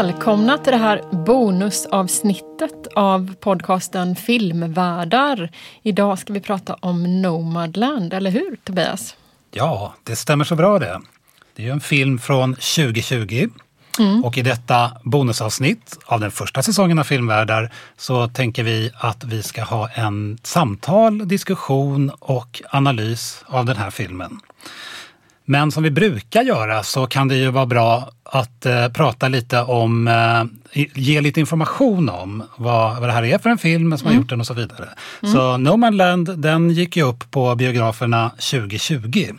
Välkomna till det här bonusavsnittet av podcasten Filmvärdar. Idag ska vi prata om Nomadland, eller hur Tobias? Ja, det stämmer så bra det. Det är en film från 2020 mm. och i detta bonusavsnitt av den första säsongen av Filmvärdar så tänker vi att vi ska ha en samtal, diskussion och analys av den här filmen. Men som vi brukar göra så kan det ju vara bra att eh, prata lite om, eh, ge lite information om vad, vad det här är för en film som mm. har gjort den och så vidare. Mm. Så No Man Land, den gick ju upp på biograferna 2020.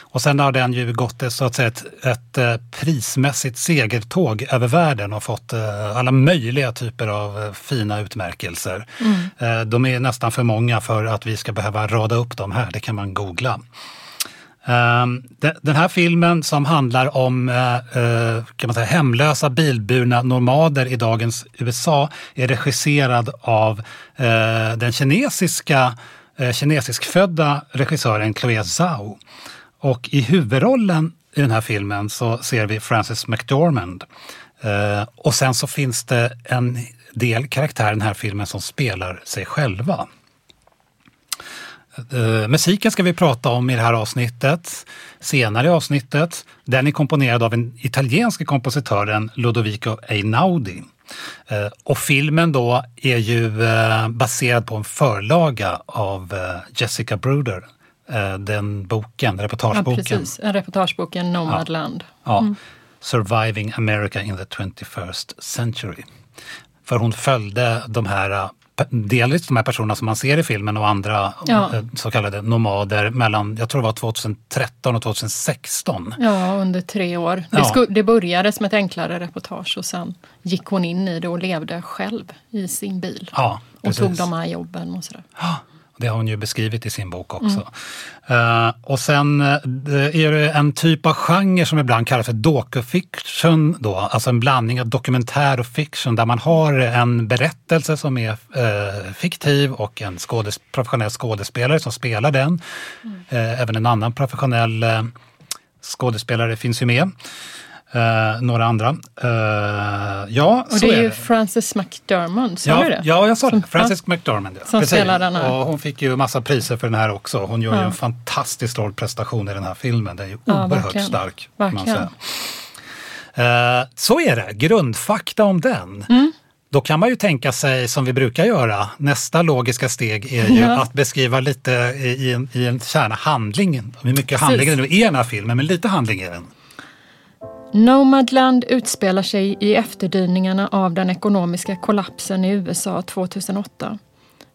Och sen har den ju gått så att säga, ett, ett eh, prismässigt segertåg över världen och fått eh, alla möjliga typer av eh, fina utmärkelser. Mm. De är nästan för många för att vi ska behöva rada upp dem här, det kan man googla. Ehm, den här filmen som handlar om eh, eh, kan man säga, hemlösa bilburna nomader i dagens USA är regisserad av eh, den kinesiska, kinesiskfödda regissören Chloé Zhao. Och i huvudrollen i den här filmen så ser vi Frances McDormand. Och sen så finns det en del karaktärer i den här filmen som spelar sig själva. Uh, musiken ska vi prata om i det här avsnittet, senare i avsnittet. Den är komponerad av den italienske kompositören Ludovico Einaudi. Uh, och filmen då är ju uh, baserad på en förlaga av Jessica Bruder. Den boken, reportageboken. Ja, precis. En reportageboken Nomadland. Ja. Mm. Surviving America in the 21st century. För hon följde de här delvis de här personerna som man ser i filmen och andra ja. Eh, så kallade nomader mellan, jag tror det var 2013 och 2016. Ja, under tre år. Ja. Det, det började som ett enklare reportage och sen gick hon in i det och levde själv i sin bil. Ja, och tog de här jobben och sådär. Det har hon ju beskrivit i sin bok också. Mm. Uh, och sen uh, är det en typ av genre som ibland kallas för docufiction, då, alltså en blandning av dokumentär och fiction där man har en berättelse som är uh, fiktiv och en skådes professionell skådespelare som spelar den. Mm. även en annan professionell skådespelare finns ju med. Uh, några andra. Uh, ja, och det är, är ju det. Frances McDormand, sa ja, du det? Ja, jag sa det. Frances. McDormand. Ja. Som Precis. spelar den här. Och hon fick ju massa priser för den här också. Hon gör ja. ju en fantastisk rollprestation i den här filmen. Den är ju ja, oerhört verkligen. stark. Verkligen. Uh, så är det, grundfakta om den. Mm. Då kan man ju tänka sig, som vi brukar göra, nästa logiska steg är ju ja. att beskriva lite i en, i en kärna handling. Hur mycket Precis. handling det nu är i den här filmen, men lite handling är den. Nomadland utspelar sig i efterdyningarna av den ekonomiska kollapsen i USA 2008.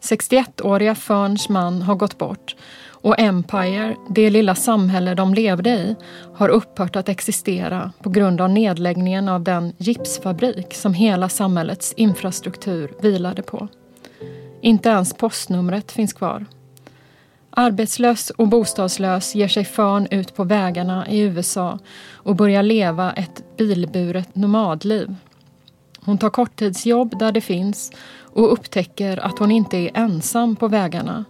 61-åriga Ferns man har gått bort och Empire, det lilla samhälle de levde i, har upphört att existera på grund av nedläggningen av den gipsfabrik som hela samhällets infrastruktur vilade på. Inte ens postnumret finns kvar. Arbetslös och bostadslös ger sig fan ut på vägarna i USA och börjar leva ett bilburet nomadliv. Hon tar korttidsjobb där det finns och upptäcker att hon inte är ensam på vägarna.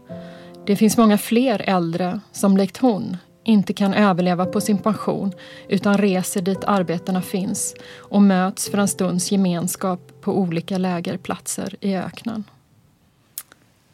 Det finns många fler äldre som likt hon inte kan överleva på sin pension utan reser dit arbetena finns och möts för en stunds gemenskap på olika lägerplatser i öknen.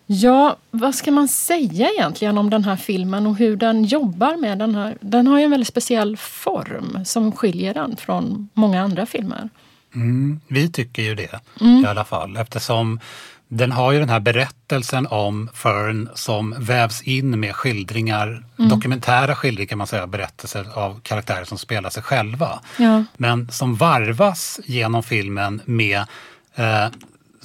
Ja, vad ska man säga egentligen om den här filmen och hur den jobbar med den här? Den har ju en väldigt speciell form som skiljer den från många andra filmer. Mm, vi tycker ju det mm. i alla fall eftersom den har ju den här berättelsen om Fern som vävs in med skildringar, mm. dokumentära skildringar kan man säga, berättelser av karaktärer som spelar sig själva. Ja. Men som varvas genom filmen med eh,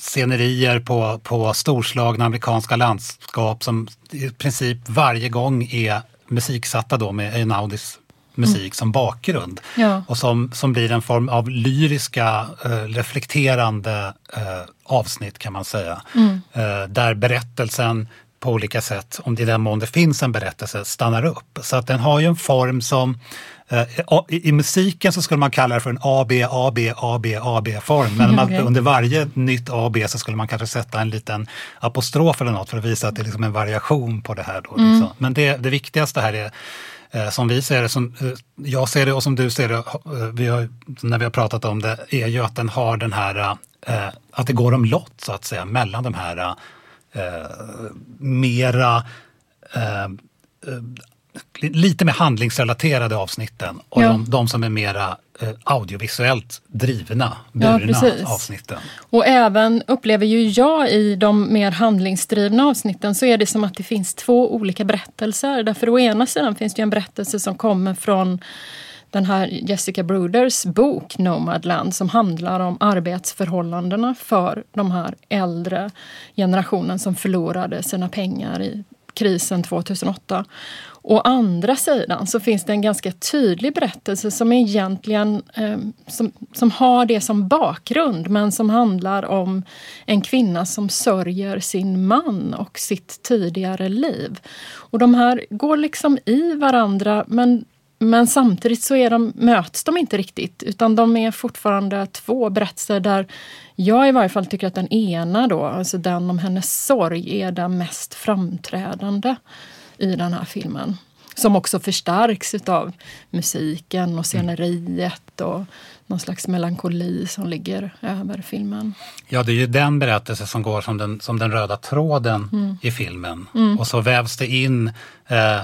scenerier på, på storslagna amerikanska landskap som i princip varje gång är musiksatta då med Einaudis musik mm. som bakgrund. Ja. Och som, som blir en form av lyriska, eh, reflekterande eh, avsnitt kan man säga. Mm. Eh, där berättelsen på olika sätt, om det i den mån det finns en berättelse, stannar upp. Så att den har ju en form som Eh, I musiken så skulle man kalla det för en AB, AB, AB, AB-form. Men man, okay. under varje nytt AB så skulle man kanske sätta en liten apostrof eller något för att visa att det är liksom en variation på det här. Då, mm. liksom. Men det, det viktigaste här är eh, som vi ser det, som eh, jag ser det och som du ser det, vi har, när vi har pratat om det, är ju att den har den här, att det går om lott så att säga mellan de här mera lite mer handlingsrelaterade avsnitten och ja. de, de, som är mera eh, audiovisuellt drivna, burna ja, avsnitten. Och även upplever ju jag i de mer handlingsdrivna avsnitten så är det som att det finns två olika berättelser. Därför å ena sidan finns det en berättelse som kommer från den här Jessica Bruders bok Nomadland som handlar om arbetsförhållandena för de här äldre generationen som förlorade sina pengar i krisen 2008. Å andra sidan så finns det en ganska tydlig berättelse som egentligen eh, som, som har det som bakgrund men som handlar om en kvinna som sörjer sin man och sitt tidigare liv. Och de här går liksom i varandra men men samtidigt så är de, möts de inte riktigt utan de är fortfarande två berättelser där jag i varje fall tycker att den ena då, alltså den om hennes sorg, är den mest framträdande i den här filmen. Som också förstärks av musiken och sceneriet och någon slags melankoli som ligger över filmen. Ja, det är ju den berättelse som går som den, som den röda tråden mm. i filmen. Mm. Och så vävs det in eh,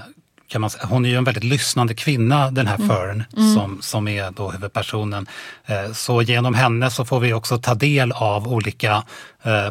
kan man säga. Hon är ju en väldigt lyssnande kvinna den här mm. Fern mm. Som, som är då huvudpersonen. Eh, så genom henne så får vi också ta del av olika eh,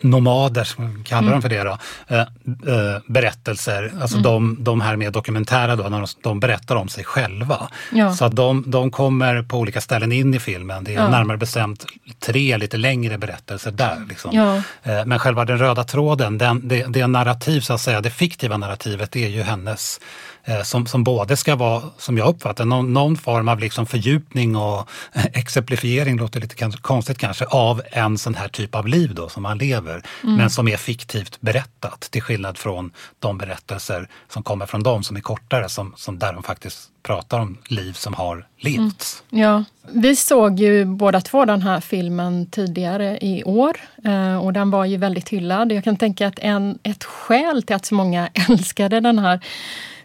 nomader, som kallar mm. dem för det då, eh, eh, berättelser, alltså mm. de, de här mer dokumentära då, när de, de berättar om sig själva. Ja. Så att de, de kommer på olika ställen in i filmen. Det är ja. närmare bestämt tre lite längre berättelser där. Liksom. Ja. Eh, men själva den röda tråden, den, det, det narrativ, så att säga, det fiktiva narrativet, det är ju hennes Eh, som, som både ska vara, som jag uppfattar någon, någon form av liksom fördjupning och exemplifiering, låter lite konstigt kanske, av en sån här typ av liv då som man lever. Mm. Men som är fiktivt berättat till skillnad från de berättelser som kommer från dem som är kortare, som, som där de faktiskt pratar om liv som har levts. Mm. Ja, vi såg ju båda två den här filmen tidigare i år eh, och den var ju väldigt hyllad. Jag kan tänka att en, ett skäl till att så många älskade den här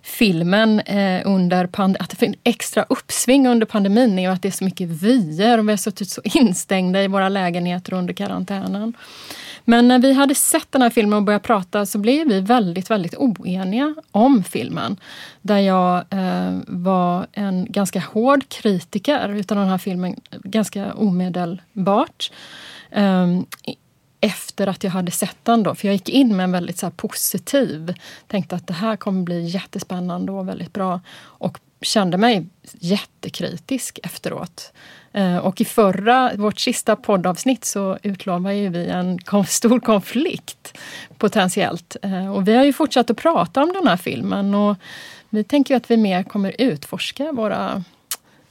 filmen eh, under pandemin, att det finns extra uppsving under pandemin är ju att det är så mycket vyer och vi har suttit så instängda i våra lägenheter under karantänen. Men när vi hade sett den här filmen och börjat prata så blev vi väldigt, väldigt oeniga om filmen. Där jag eh, var en ganska hård kritiker utav den här filmen, ganska omedelbart. Eh, efter att jag hade sett den. Då, för jag gick in med en väldigt så positiv, tänkte att det här kommer bli jättespännande och väldigt bra. Och kände mig jättekritisk efteråt. Eh, och i förra, vårt sista poddavsnitt så utlovade ju vi en stor konflikt potentiellt. Eh, och vi har ju fortsatt att prata om den här filmen och vi tänker att vi mer kommer utforska våra,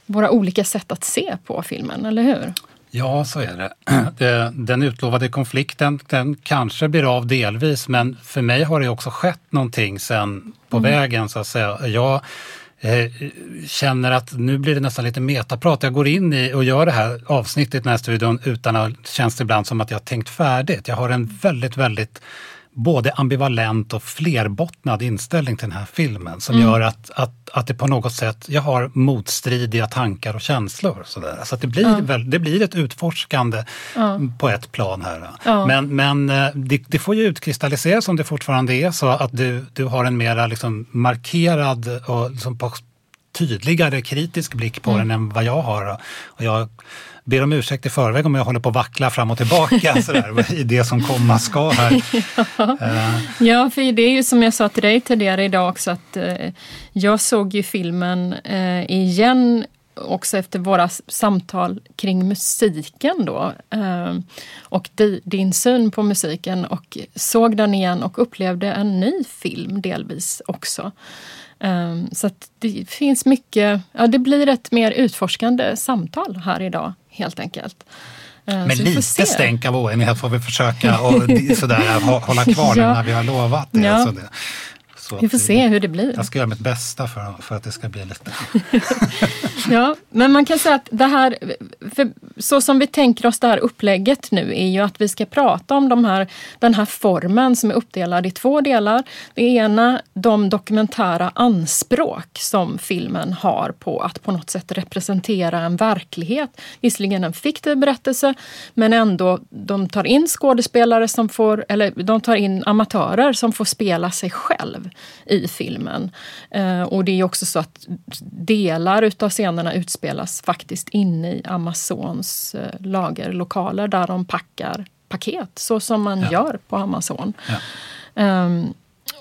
våra olika sätt att se på filmen, eller hur? Ja, så är det. Den utlovade konflikten, den kanske blir av delvis, men för mig har det också skett någonting sen på mm. vägen så att säga. Jag eh, känner att nu blir det nästan lite metaprat. Jag går in i och gör det här avsnittet i den här studion utan att känns det ibland som att jag tänkt färdigt. Jag har en väldigt, väldigt både ambivalent och flerbottnad inställning till den här filmen som mm. gör att, att, att det på något sätt, jag har motstridiga tankar och känslor. Sådär. Så att det, blir ja. väl, det blir ett utforskande ja. på ett plan här. Men, men eh, det, det, får ju utkristalliseras om det fortfarande är så att du, du har en mera liksom markerad och liksom tydligare kritisk blick på mm. den än vad jag har. Och jag ber om ursäkt i förväg om jag håller på att vackla fram och tillbaka sådär, i det som komma ska här. ja. Uh. ja, för det är ju som jag sa till dig tidigare idag också att uh, jag såg ju filmen uh, igen också efter våra samtal kring musiken då. och di, din syn på musiken och såg den igen och upplevde en ny film delvis också. Så att det finns mycket, ja det blir ett mer utforskande samtal här idag helt enkelt. Eh, Men lite stänk av oenighet får vi försöka och sådär, hålla kvar ja. när vi har lovat det. Ja. Så vi får se hur det blir. Jag ska göra mitt bästa för, för att det ska bli lite... Ja, men man kan säga att det här, så som vi tänker oss det här upplägget nu är ju att vi ska prata om de här, den här formen som är uppdelad i två delar. Det ena, de dokumentära anspråk som filmen har på att på något sätt representera en verklighet. Visserligen en fiktiv berättelse, men ändå, de tar in skådespelare som får, eller de tar in amatörer som får spela sig själv i filmen. Eh, och det är också så att delar utav scenerna utspelas faktiskt inne i Amazons eh, lagerlokaler där de packar paket, så som man ja. gör på Amazon. Ja. Um,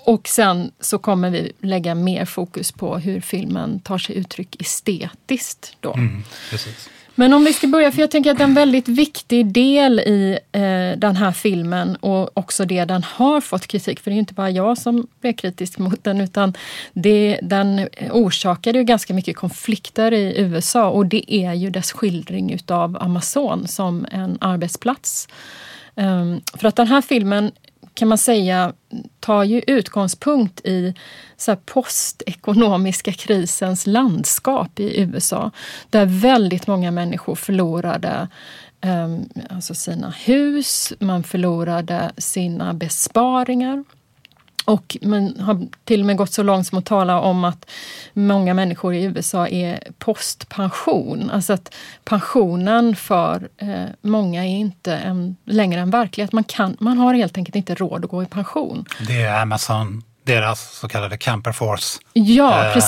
och sen så kommer vi lägga mer fokus på hur filmen tar sig uttryck estetiskt. Då. Mm, precis. Men om vi ska börja, för jag tänker att en väldigt viktig del i eh, den här filmen och också det den har fått kritik för, det är inte bara jag som är kritisk mot den, utan det, den orsakade ju ganska mycket konflikter i USA och det är ju dess skildring utav Amazon som en arbetsplats. Um, för att den här filmen kan man säga tar ju utgångspunkt i så postekonomiska krisens landskap i USA. Där väldigt många människor förlorade eh, alltså sina hus, man förlorade sina besparingar. Och man har till och med gått så långt som att tala om att många människor i USA är postpension. Alltså att pensionen för eh, många är inte en, längre en verklighet. Man, kan, man har helt enkelt inte råd att gå i pension. Det är Amazon deras så kallade Camper Force ja, eh,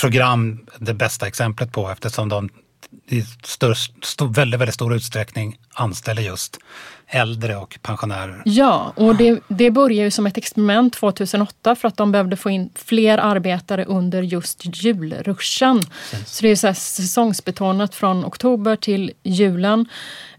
program det bästa exemplet på eftersom de i störst, stor, väldigt, väldigt stor utsträckning anställer just äldre och pensionärer. Ja, och det, det började ju som ett experiment 2008 för att de behövde få in fler arbetare under just julruschen. Precis. Så det är så säsongsbetonat från oktober till julen.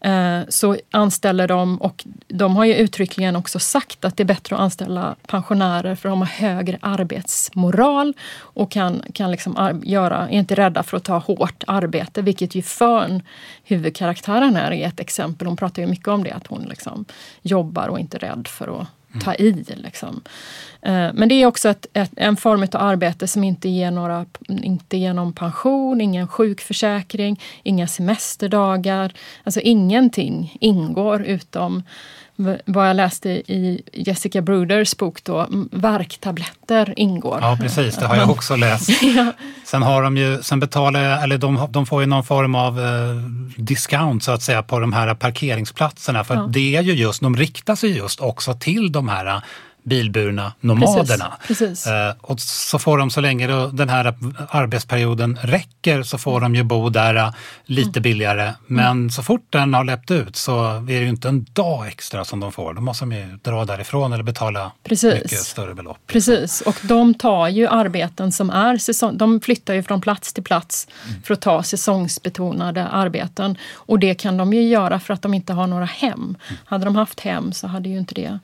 Eh, så anställer de, och de har ju uttryckligen också sagt att det är bättre att anställa pensionärer för de har högre arbetsmoral och kan, kan liksom göra, är inte rädda för att ta hårt arbete, vilket ju Fön, huvudkaraktären är, är ett exempel. Hon pratar ju mycket om det, att hon liksom jobbar och inte är rädd för att ta i. Liksom. Eh, men det är också ett, ett, en form av arbete som inte ger, några, inte ger någon pension, ingen sjukförsäkring, inga semesterdagar. Alltså ingenting ingår utom vad jag läste i Jessica Bruders bok då, värktabletter ingår. Ja precis, det har jag också läst. ja. Sen har de ju, sen betalar, eller de, de får ju någon form av eh, discount så att säga på de här parkeringsplatserna för ja. det är ju just, de riktar sig just också till de här bilburna nomaderna. Precis, precis. Eh, och så får de, så länge den här arbetsperioden räcker, så får de ju bo där eh, lite mm. billigare. Men mm. så fort den har läppt ut så är det ju inte en dag extra som de får. Då måste de ju dra därifrån eller betala precis. mycket större belopp. Precis, och de tar ju arbeten som är säsong... De flyttar ju från plats till plats mm. för att ta säsongsbetonade arbeten. Och det kan de ju göra för att de inte har några hem. Mm. Hade de haft hem så hade ju inte det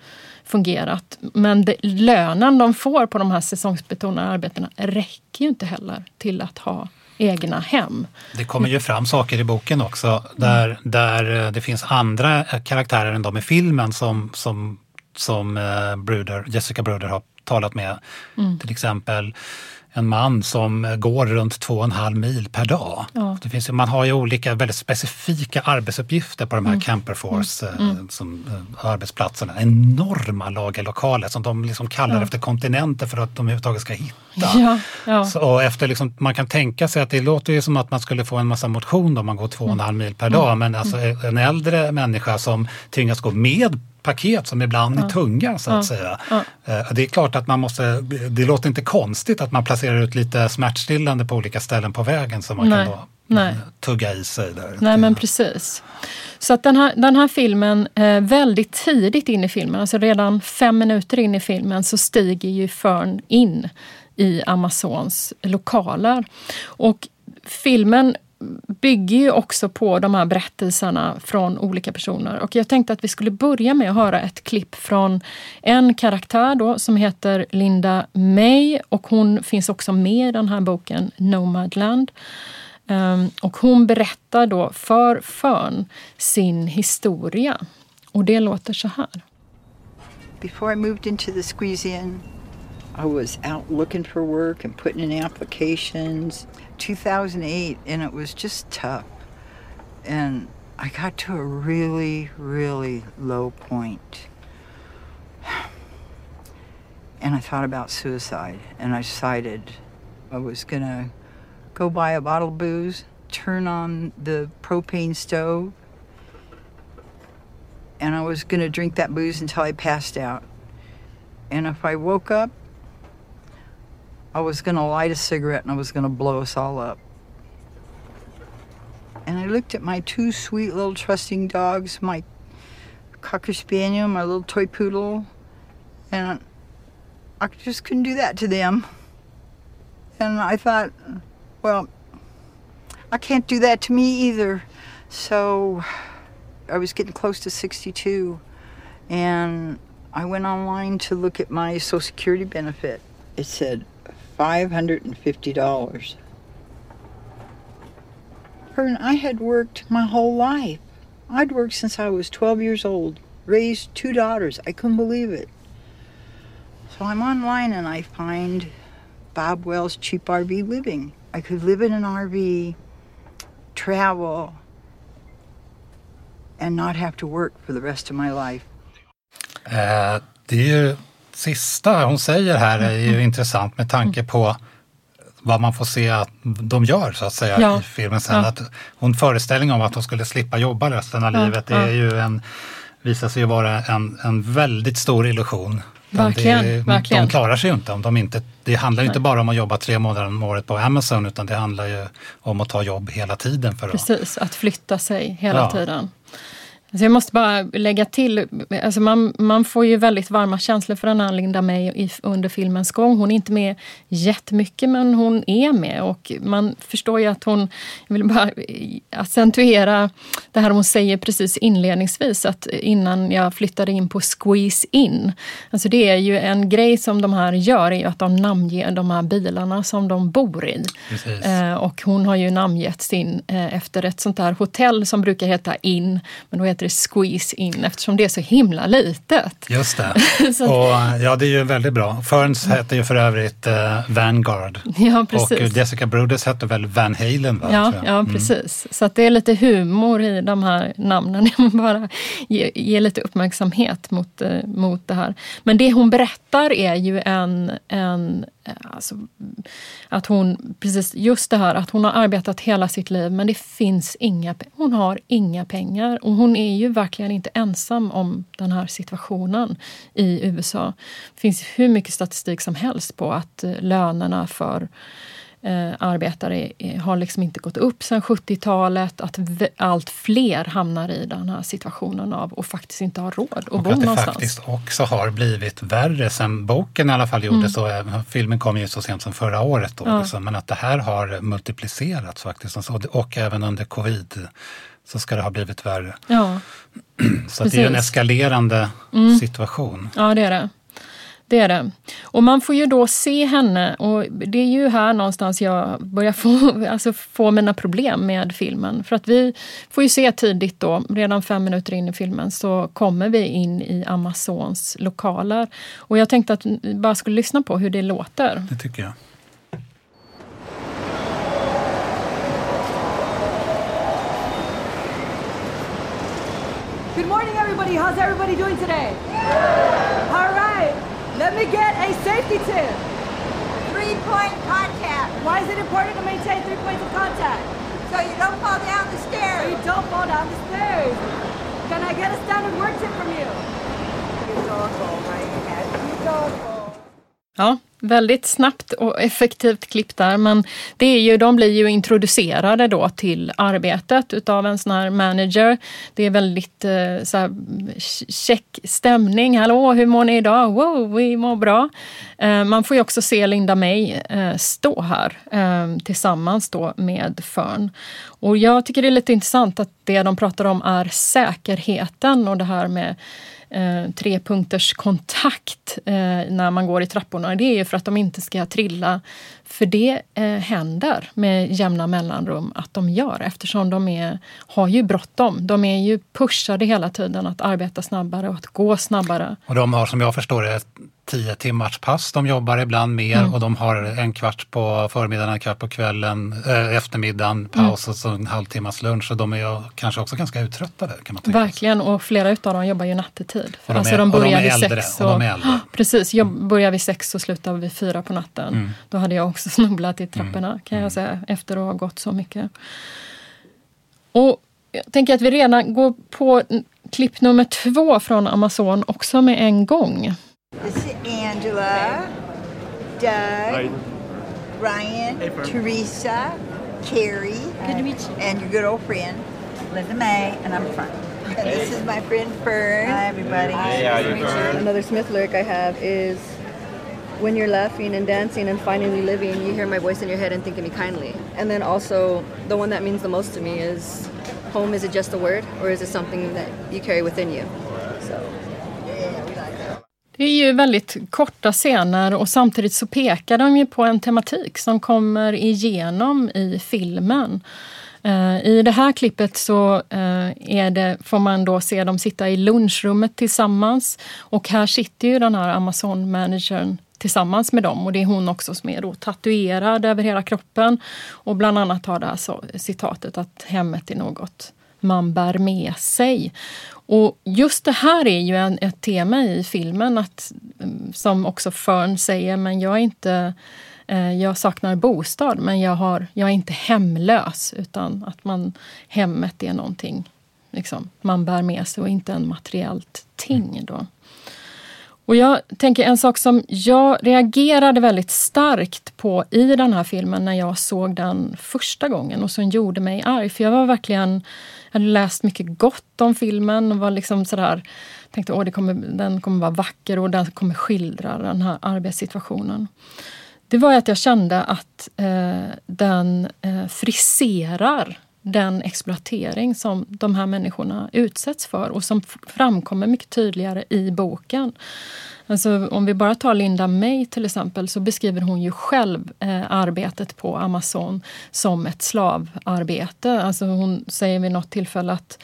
fungerat. Men det, lönen de får på de här säsongsbetonade arbetena räcker ju inte heller till att ha egna hem. Det kommer ju fram saker i boken också där, mm. där eh, det finns andra karaktärer än de i filmen som, som, som eh, Bruder, Jessica Bruder har talat med. Mm. Till exempel en man som går runt två och en halv mil per dag. Ja. Det finns, man har ju olika väldigt specifika arbetsuppgifter på de här mm. Camperforce mm. mm. som, äh, arbetsplatserna. Enorma lagerlokaler som de liksom kallar ja. efter kontinenter för att de överhuvudtaget ska hitta. Ja. Så, och efter liksom, man kan tänka sig att det låter ju som att man skulle få en massa motion om man går två och en halv mil per dag. Mm. Men alltså mm. en äldre människa som tvingas gå med paket som ibland är tunga så att säga. Eh, det är klart att man måste, det låter inte konstigt att man placerar ut lite smärtstillande på olika ställen på vägen som man Nej. kan då Nej. tugga i sig. Där. Nej men precis. Så att den här, den här filmen, eh, väldigt tidigt in i filmen, alltså redan fem minuter in i filmen så stiger ju Fern in i Amazons lokaler. Och filmen bygger ju också på de här berättelserna från olika personer. Och jag tänkte att vi skulle börja med att höra ett klipp från en karaktär då som heter Linda May och hon finns också med i den här boken Nomadland. Um, och hon berättar då för Fön sin historia. Och det låter så här. Before I moved into the squeeze in I was out looking for work and putting in applications. 2008, and it was just tough. And I got to a really, really low point. And I thought about suicide, and I decided I was gonna go buy a bottle of booze, turn on the propane stove, and I was gonna drink that booze until I passed out. And if I woke up, I was gonna light a cigarette and I was gonna blow us all up. And I looked at my two sweet little trusting dogs, my Cocker Spaniel, my little toy poodle, and I just couldn't do that to them. And I thought, well, I can't do that to me either. So I was getting close to 62, and I went online to look at my Social Security benefit. It said $550. And I had worked my whole life. I'd worked since I was 12 years old, raised two daughters. I couldn't believe it. So I'm online and I find Bob Wells Cheap RV Living. I could live in an RV, travel, and not have to work for the rest of my life. Uh, Är ju sista hon säger här är ju intressant med tanke på vad man får se att de gör så att säga Ja. i filmen sen. Ja. Att hon föreställning om att hon skulle slippa jobba resten av Ja, livet, är ju en, visar sig ju vara en, en väldigt stor illusion. De- Verkligen, det, verkligen. De klarar sig ju inte om de inte, det handlar ju inte bara om att jobba tre månader om året på Amazon utan det handlar ju om att ta jobb hela tiden för att Precis, att flytta sig hela Ja. tiden. Alltså jag måste bara lägga till, alltså man, man får ju väldigt varma känslor för den här Linda May under filmens gång. Hon är inte med jättemycket men hon är med och man förstår ju att hon, jag vill bara accentuera det här hon säger precis inledningsvis att innan jag flyttade in på Squeeze In. Alltså det är ju en grej som de här gör är att de namnger de här bilarna som de bor i. Eh, och hon har ju namngett sin eh, efter ett sånt där hotell som brukar heta In, men då heter det Squeeze In eftersom det är så himla litet. Just det. Så Och, ja, det är ju väldigt bra. Ferns hette ju för övrigt eh, Vanguard. Ja, Och eh, precis. Jessica Brudes hette väl Van Halen? Va, Ja, ja, Mm. precis. Så att det är lite humor i de här namnen. Bara ge, ge lite uppmärksamhet mot, eh, mot det här. Men det hon berättar är ju en, en eh, Eh, alltså, att hon, precis just det här att hon har arbetat hela sitt liv men det finns inga, hon har inga pengar. Och hon är ju verkligen inte ensam om den här situationen i USA. Det finns hur mycket statistik som helst på att eh, lönerna för eh, arbetare eh, har liksom inte gått upp sedan 70-talet. Att allt fler hamnar i den här situationen av att faktiskt inte ha råd att Och bo att det någonstans. faktiskt också har blivit värre sen boken i alla fall gjordes. Och även- filmen kom ju så sent som förra året. Då, Mm. Ja. liksom. Men att det här har multiplicerats faktiskt. Och, och även under covid så ska det ha blivit värre. Ja, Så att det är en eskalerande situation. ja, det är det. Det är det. Och man får ju då se henne och det är ju här någonstans jag börjar få, alltså få mina problem med filmen. För att vi får ju se tidigt då, redan fem minuter in i filmen, så kommer vi in i Amazons lokaler. Och jag tänkte att vi bara skulle lyssna på hur det låter. Det tycker jag. Good morning, everybody. How's everybody doing today? All right. Let me get a safety tip. Three point contact, Why is it important to maintain three points of contact? so you don't fall down the So stairs. you don't fall down the stairs. Can I get a standard work tip from you? You don't go right ahead. You don't go. Ja, väldigt snabbt och effektivt klipp där. Men det är ju, de blir ju introducerade då till arbetet utav en sån här manager. Det är väldigt eh, så här, check stämning. Hallå, hur mår ni idag? Wow, vi mår bra. Eh, man får ju också se Linda May eh, stå här tillsammans då med Fern. Och jag tycker det är lite intressant att det de pratar om är säkerheten och det här med eh, kontakt eh, när man går i trapporna. Det är ju för att de inte ska trilla. För det eh, händer med jämna mellanrum att de gör eftersom de är, har ju bråttom. De är ju pushade hela tiden att arbeta snabbare och att gå snabbare. Och de har som jag förstår det tio timmars pass de jobbar ibland mer Mm. och de har en kvart på förmiddagen, en kvart på kvällen, äh, eftermiddagen, paus och så en halvtimmas lunch. Och de är ju kanske också ganska uttröttade kan man tänka sig. Verkligen, och flera utav dem jobbar ju nattetid. Och de alltså är- de och de börjar är vid äldre, sex. och de är äldre. Precis, jag börjar vid sex och slutar vid fyra på natten. Mm. Då hade jag också snubblat i trapporna kan jag säga, efter att ha gått så mycket. Och jag tänker att vi redan går på klipp nummer två från Amazon också med en gång. This is Angela, Doug, Ryan, Teresa, Carrie, good to meet you, and your good old friend, Linda May, and I'm Fern. And this is my friend Fern. Hi, everybody. Another Smith lyric I have is when you're laughing and dancing and finally living, you hear my voice in your head and think of me kindly. And then also, the one that means the most to me is home is it just a word or is it something that you carry within you? So. Det är ju väldigt korta scener och samtidigt så pekar de ju på en tematik som kommer igenom i filmen. Eh, I det här klippet så eh, är det, får man då se dem sitta i lunchrummet tillsammans och här sitter ju den här Amazon-managern tillsammans med dem och det är hon också som är då tatuerad över hela kroppen och bland annat har det här så, citatet att hemmet är något man bär med sig. Och just det här är ju en, ett tema i filmen att, mm, som också Fern säger, men jag är inte eh, jag saknar bostad men jag, har, jag är inte hemlös utan att man, hemmet är någonting liksom, man bär med sig och inte en materiellt ting. Då. Och jag tänker en sak som jag reagerade väldigt starkt på i den här filmen när jag såg den första gången och som gjorde mig arg. För jag var verkligen, jag hade läst mycket gott om filmen och var liksom sådär, tänkte att kommer, den kommer vara vacker och den kommer skildra den här arbetssituationen. Det var att jag kände att eh, den eh, friserar den exploatering som de här människorna utsätts för och som framkommer mycket tydligare i boken. Alltså, om vi bara tar Linda May till exempel så beskriver hon ju själv eh, arbetet på Amazon som ett slavarbete. Alltså hon säger vid något tillfälle att,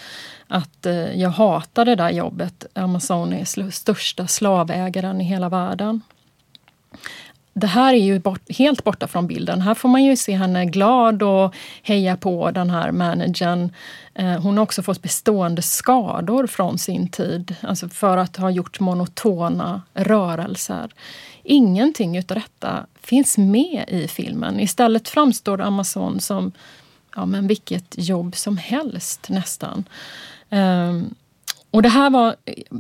att eh, jag hatar det där jobbet. Amazon är sl- största slavägaren i hela världen. Det här är ju bort, helt borta från bilden. Här får man ju se henne glad och heja på den här managern. Eh, hon har också fått bestående skador från sin tid, alltså för att ha gjort monotona rörelser. Ingenting utav detta finns med i filmen. Istället framstår Amazon som ja, men vilket jobb som helst nästan. Um, och det här var,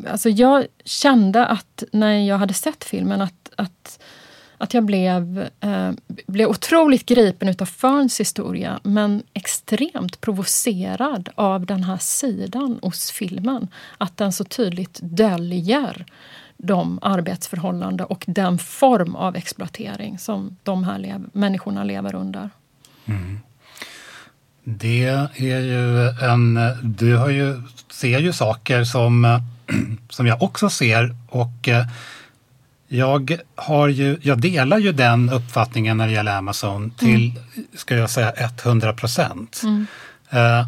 alltså jag kände att när jag hade sett filmen att, att att jag blev, eh, blev otroligt gripen utav Ferns historia men extremt provocerad av den här sidan hos filmen. Att den så tydligt döljer de arbetsförhållanden och den form av exploatering som de här lev- människorna lever under. Mm. Det är ju en... Du har ju, ser ju saker som, som jag också ser och eh, jag, har ju, jag delar ju den uppfattningen när det gäller Amazon till, ska jag säga, 100 procent. Eh,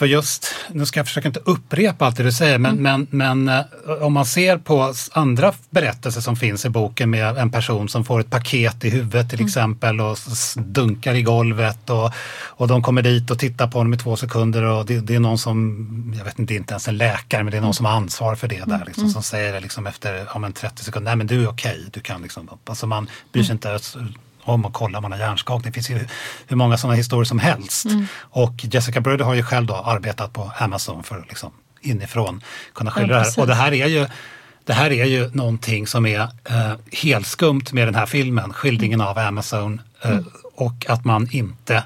för just, nu ska jag försöka inte upprepa allt det du säger, men, men, men eh, om man ser på andra berättelser som finns i boken med en person som får ett paket i huvudet till exempel och dunkar i golvet och, och de kommer dit och tittar på honom i två sekunder och det, det är någon som, jag vet inte, inte ens en läkare, men det är någon som har ansvar för det där, liksom, som säger det liksom efter ja, men 30 sekunder, nej men du är okej, du kan liksom, alltså man bryr sig inte om att kolla om man har hjärnskakning. Det finns ju hur många sådana historier som helst. Och Jessica Bröder har ju själv då arbetat på Amazon för att liksom inifrån kunna skildra det precis. här. Och det här är ju det här är ju någonting som är eh, helskumt med den här filmen, skildringen av Amazon eh, och att man inte,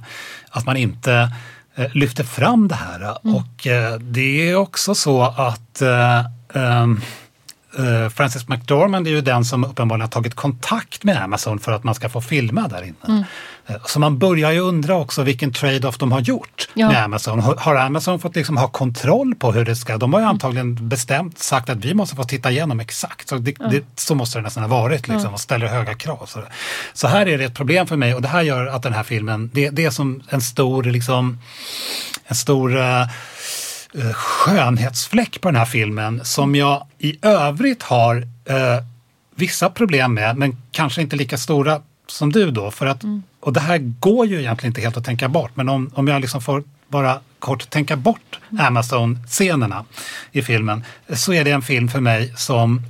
att man inte eh, lyfter fram det här. Och eh, det är också så att eh, Frances McDormand är ju den som uppenbarligen har tagit kontakt med Amazon för att man ska få filma där inne. Eh, Så man börjar ju undra också vilken trade-off de har gjort Ja. med Amazon. Har Amazon fått liksom ha kontroll på hur det ska? De har ju antagligen bestämt sagt att vi måste få titta igenom exakt. Så, det, det, så måste det nästan ha varit liksom, och ställer höga krav. Så, så här är det ett problem för mig och det här gör att den här filmen, det, det är som en stor, liksom, en stor eh, skönhetsfläck på den här filmen som jag i övrigt har eh, vissa problem med, men kanske inte lika stora som du då. För att, Och det här går ju egentligen inte helt att tänka bort, men om, om jag liksom får bara kort tänka bort Amazon-scenerna i filmen så är det en film för mig som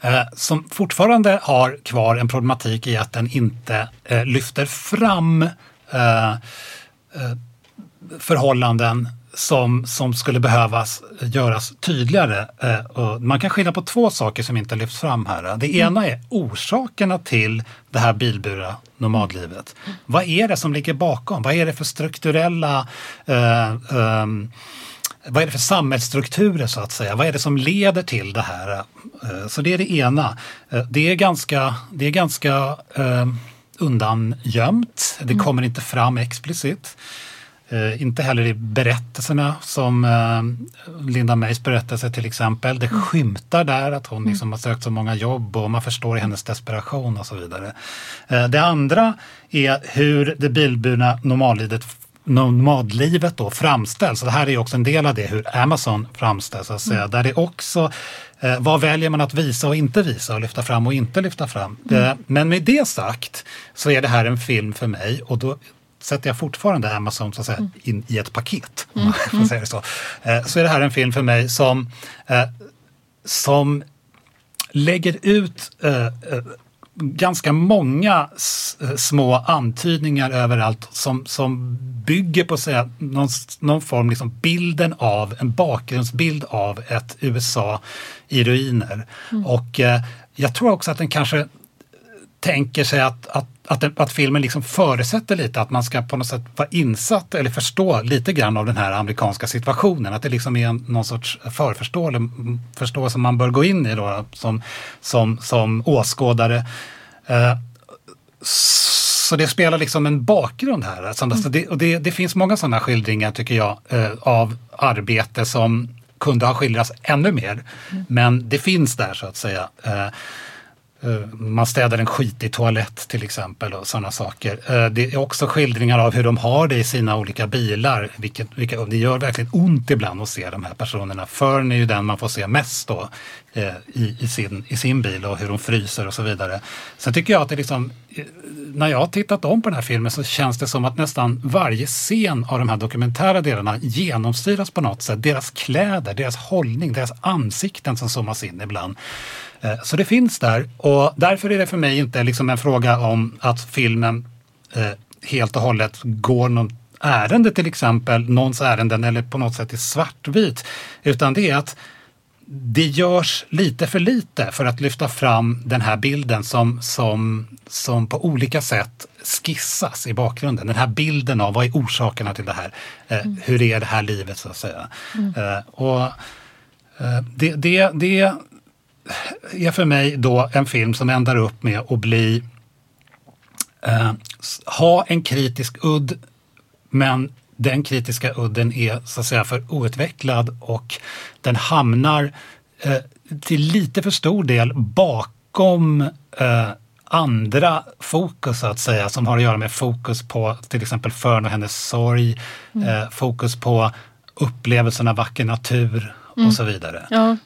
eh, som fortfarande har kvar en problematik i att den inte eh, lyfter fram eh, eh, förhållanden som, som skulle behövas göras tydligare. Eh, och man kan skilja på två saker som inte lyfts fram här. Det ena är orsakerna till det här bilburna nomadlivet. Vad är det som ligger bakom? Vad är det för strukturella eh, eh, vad är det för samhällsstrukturer så att säga? Vad är det som leder till det här? Eh, Så det är det ena. Det är ganska, det är ganska eh, undangömt. Det kommer inte fram explicit. Eh, inte heller i berättelserna som eh, Linda Mays berättelse till exempel. Det skymtar där att hon liksom har sökt så många jobb och man förstår hennes desperation och så vidare. Eh, det andra är hur det bilburna normallivet nomadlivet då framställs. Och det här är ju också en del av det, hur Amazon framställs. Så att säga. Där det också, eh, vad väljer man att visa och inte visa och lyfta fram och inte lyfta fram. Eh, men med det sagt så är det här en film för mig och då sätter jag fortfarande Amazon så att säga, in i ett paket. Om man får säga det så. Eh, så är det här en film för mig som, eh, som lägger ut eh, ganska många små antydningar överallt som, som bygger på säga, någon, någon form, liksom bilden av, en bakgrundsbild av ett USA i ruiner. Och eh, jag tror också att den kanske tänker sig att, att, att, den- att filmen liksom förutsätter lite att man ska på något sätt vara insatt eller förstå lite grann av den här amerikanska situationen. Att det liksom är en, någon sorts förförståelse förståelse man bör gå in i då, som, som, som åskådare. Eh, så det spelar liksom en bakgrund här. Alltså, alltså det, och det, det finns många sådana skildringar tycker jag eh, av arbete som kunde ha skildrats ännu mer. Men det finns där så att säga. Eh, Eh, man städar en skitig toalett till exempel och sådana saker. Eh, det är också skildringar av hur de har det i sina olika bilar. Vilket, vilka, det gör verkligen ont ibland att se de här personerna. Fern är ju den man får se mest då eh, i, i, sin, i sin bil och hur de fryser och så vidare. Sen tycker jag att det liksom, när jag har tittat om på den här filmen så känns det som att nästan varje scen av de här dokumentära delarna genomsyras på något sätt. Deras kläder, deras hållning, deras ansikten som zoomas in ibland. Eh, Så det finns där och därför är det för mig inte liksom en fråga om att filmen eh, helt och hållet går någon ärende till exempel, någons ärenden eller på något sätt i svartvit. Utan det är att det görs lite för lite för att lyfta fram den här bilden som, som, som på olika sätt skissas i bakgrunden. Den här bilden av vad är orsakerna till det här? Eh, Hur är det här livet så att säga? Eh, och eh, det, det, det är för mig då en film som ändar upp med att bli eh, ha en kritisk udd men den kritiska udden är så att säga för outvecklad och den hamnar eh, till lite för stor del bakom eh, andra fokus så att säga som har att göra med fokus på till exempel Fern och hennes sorg, eh, fokus på upplevelsen av vacker natur och så vidare. Ja.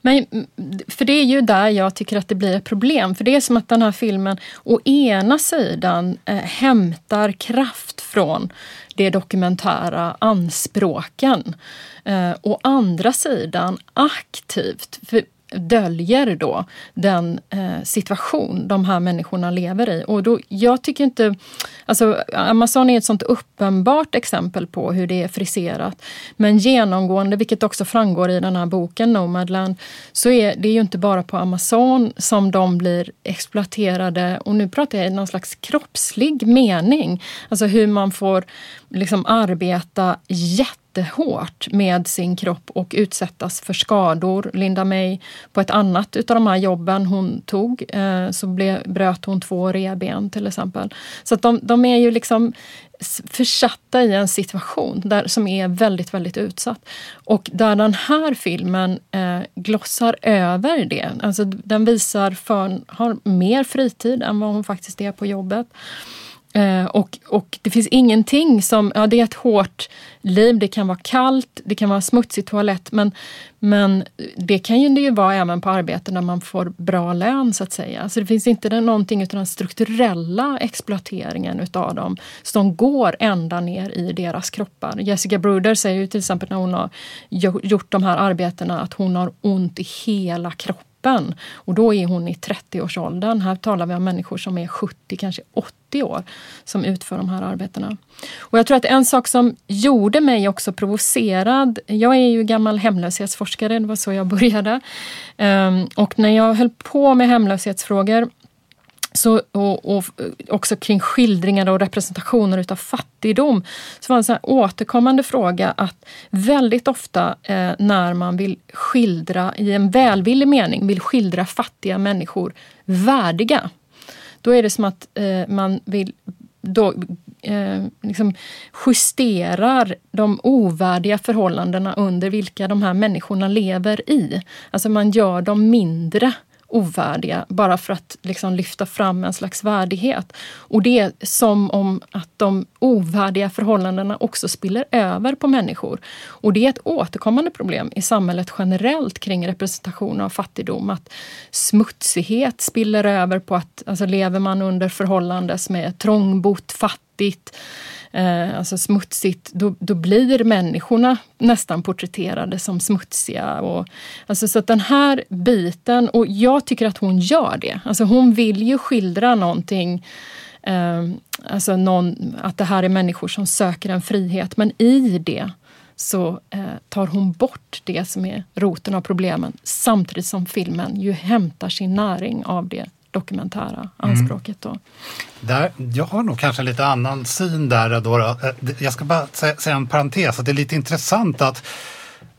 Men, mm, för det är ju där jag tycker att det blir ett problem. För det är som att den här filmen å ena sidan eh, hämtar kraft från de dokumentära anspråken. Eh, å andra sidan aktivt för, döljer då den eh, situation de här människorna lever i. Och då, jag tycker inte... Alltså, Amazon är ett sånt uppenbart exempel på hur det är friserat. Men genomgående, vilket också framgår i den här boken Nomadland, så är det ju inte bara på Amazon som de blir exploaterade. Och nu pratar jag i någon slags kroppslig mening. Alltså hur man får liksom arbeta jättehårt med sin kropp och utsättas för skador. Linda May, på ett annat utav de här jobben hon tog, eh, så ble, bröt hon två revben till exempel. Så att de, de är ju liksom försatta i en situation där, som är väldigt, väldigt utsatt. Och där den här filmen eh, glossar över det. Alltså den visar för har mer fritid än vad hon faktiskt är på jobbet. Eh, och, och det finns ingenting som, ja det är ett hårt liv, det kan vara kallt, det kan vara smutsig toalett men, men det kan ju det ju vara även på arbeten där man får bra lön så att säga. Så det finns inte någonting utav den strukturella exploateringen utav dem som går ända ner i deras kroppar. Jessica Bruder säger ju till exempel när hon har gjort de här arbetena att hon har ont i hela kroppen gruppen. Och då är hon i 30-årsåldern. Här talar vi om människor som är 70, kanske 80 år som utför de här arbetena. Och jag tror att en sak som gjorde mig också provocerad, jag är ju gammal hemlöshetsforskare, det var så jag började. Ehm, och när jag höll på med hemlöshetsfrågor så, och, och, också kring skildringar och representationer utav fattigdom. Så var det en sån återkommande fråga att väldigt ofta eh, när man vill skildra, i en välvillig mening, vill skildra fattiga människor värdiga. Då är det som att eh, man vill då, eh, liksom justerar de ovärdiga förhållandena under vilka de här människorna lever i. Alltså man gör dem mindre ovärdiga bara för att liksom lyfta fram en slags värdighet. Och det är som om att de ovärdiga förhållandena också spiller över på människor. Och det är ett återkommande problem i samhället generellt kring representation av fattigdom. Att smutsighet spiller över på att alltså lever man under förhållanden som är trångbott, fattigt, eh, alltså smutsigt, då, då blir människorna nästan porträtterade som smutsiga. Och, alltså så att den här biten, och jag tycker att hon gör det. Alltså hon vill ju skildra någonting eh, Alltså någon, att det här är människor som söker en frihet, men i det så eh, tar hon bort det som är roten av problemen samtidigt som filmen ju hämtar sin näring av det dokumentära anspråket. Då. Mm. Där, jag har nog kanske en lite annan syn där. Då. Eh, jag ska bara säga en parentes, att det är lite intressant att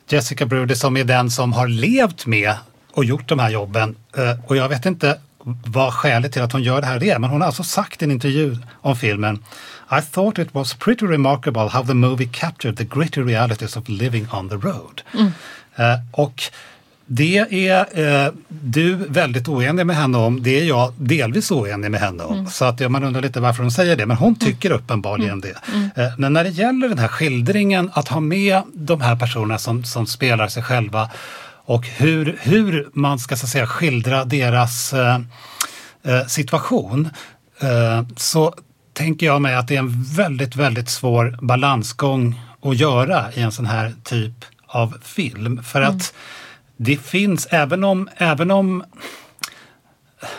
Jessica Bruder som är den som har levt med och gjort de här jobben. Eh, och jag vet inte vad skälet till att hon gör det här är, men hon har alltså sagt i en intervju om filmen I thought it was pretty remarkable how the movie captured the gritty realities of living on the road. Mm. Uh, och det är eh, du väldigt oenig med henne om. Det är jag delvis oenig med henne om. Mm. Så att ja, man undrar lite varför hon säger det. Men hon tycker mm. uppenbarligen mm. det. Mm. Eh, men när det gäller den här skildringen, att ha med de här personerna som, som spelar sig själva och hur, hur man ska så säga, skildra deras eh, eh situation. Eh, så tänker jag mig att det är en väldigt, väldigt svår balansgång att göra i en sån här typ av film. För att mm det finns, även om, även om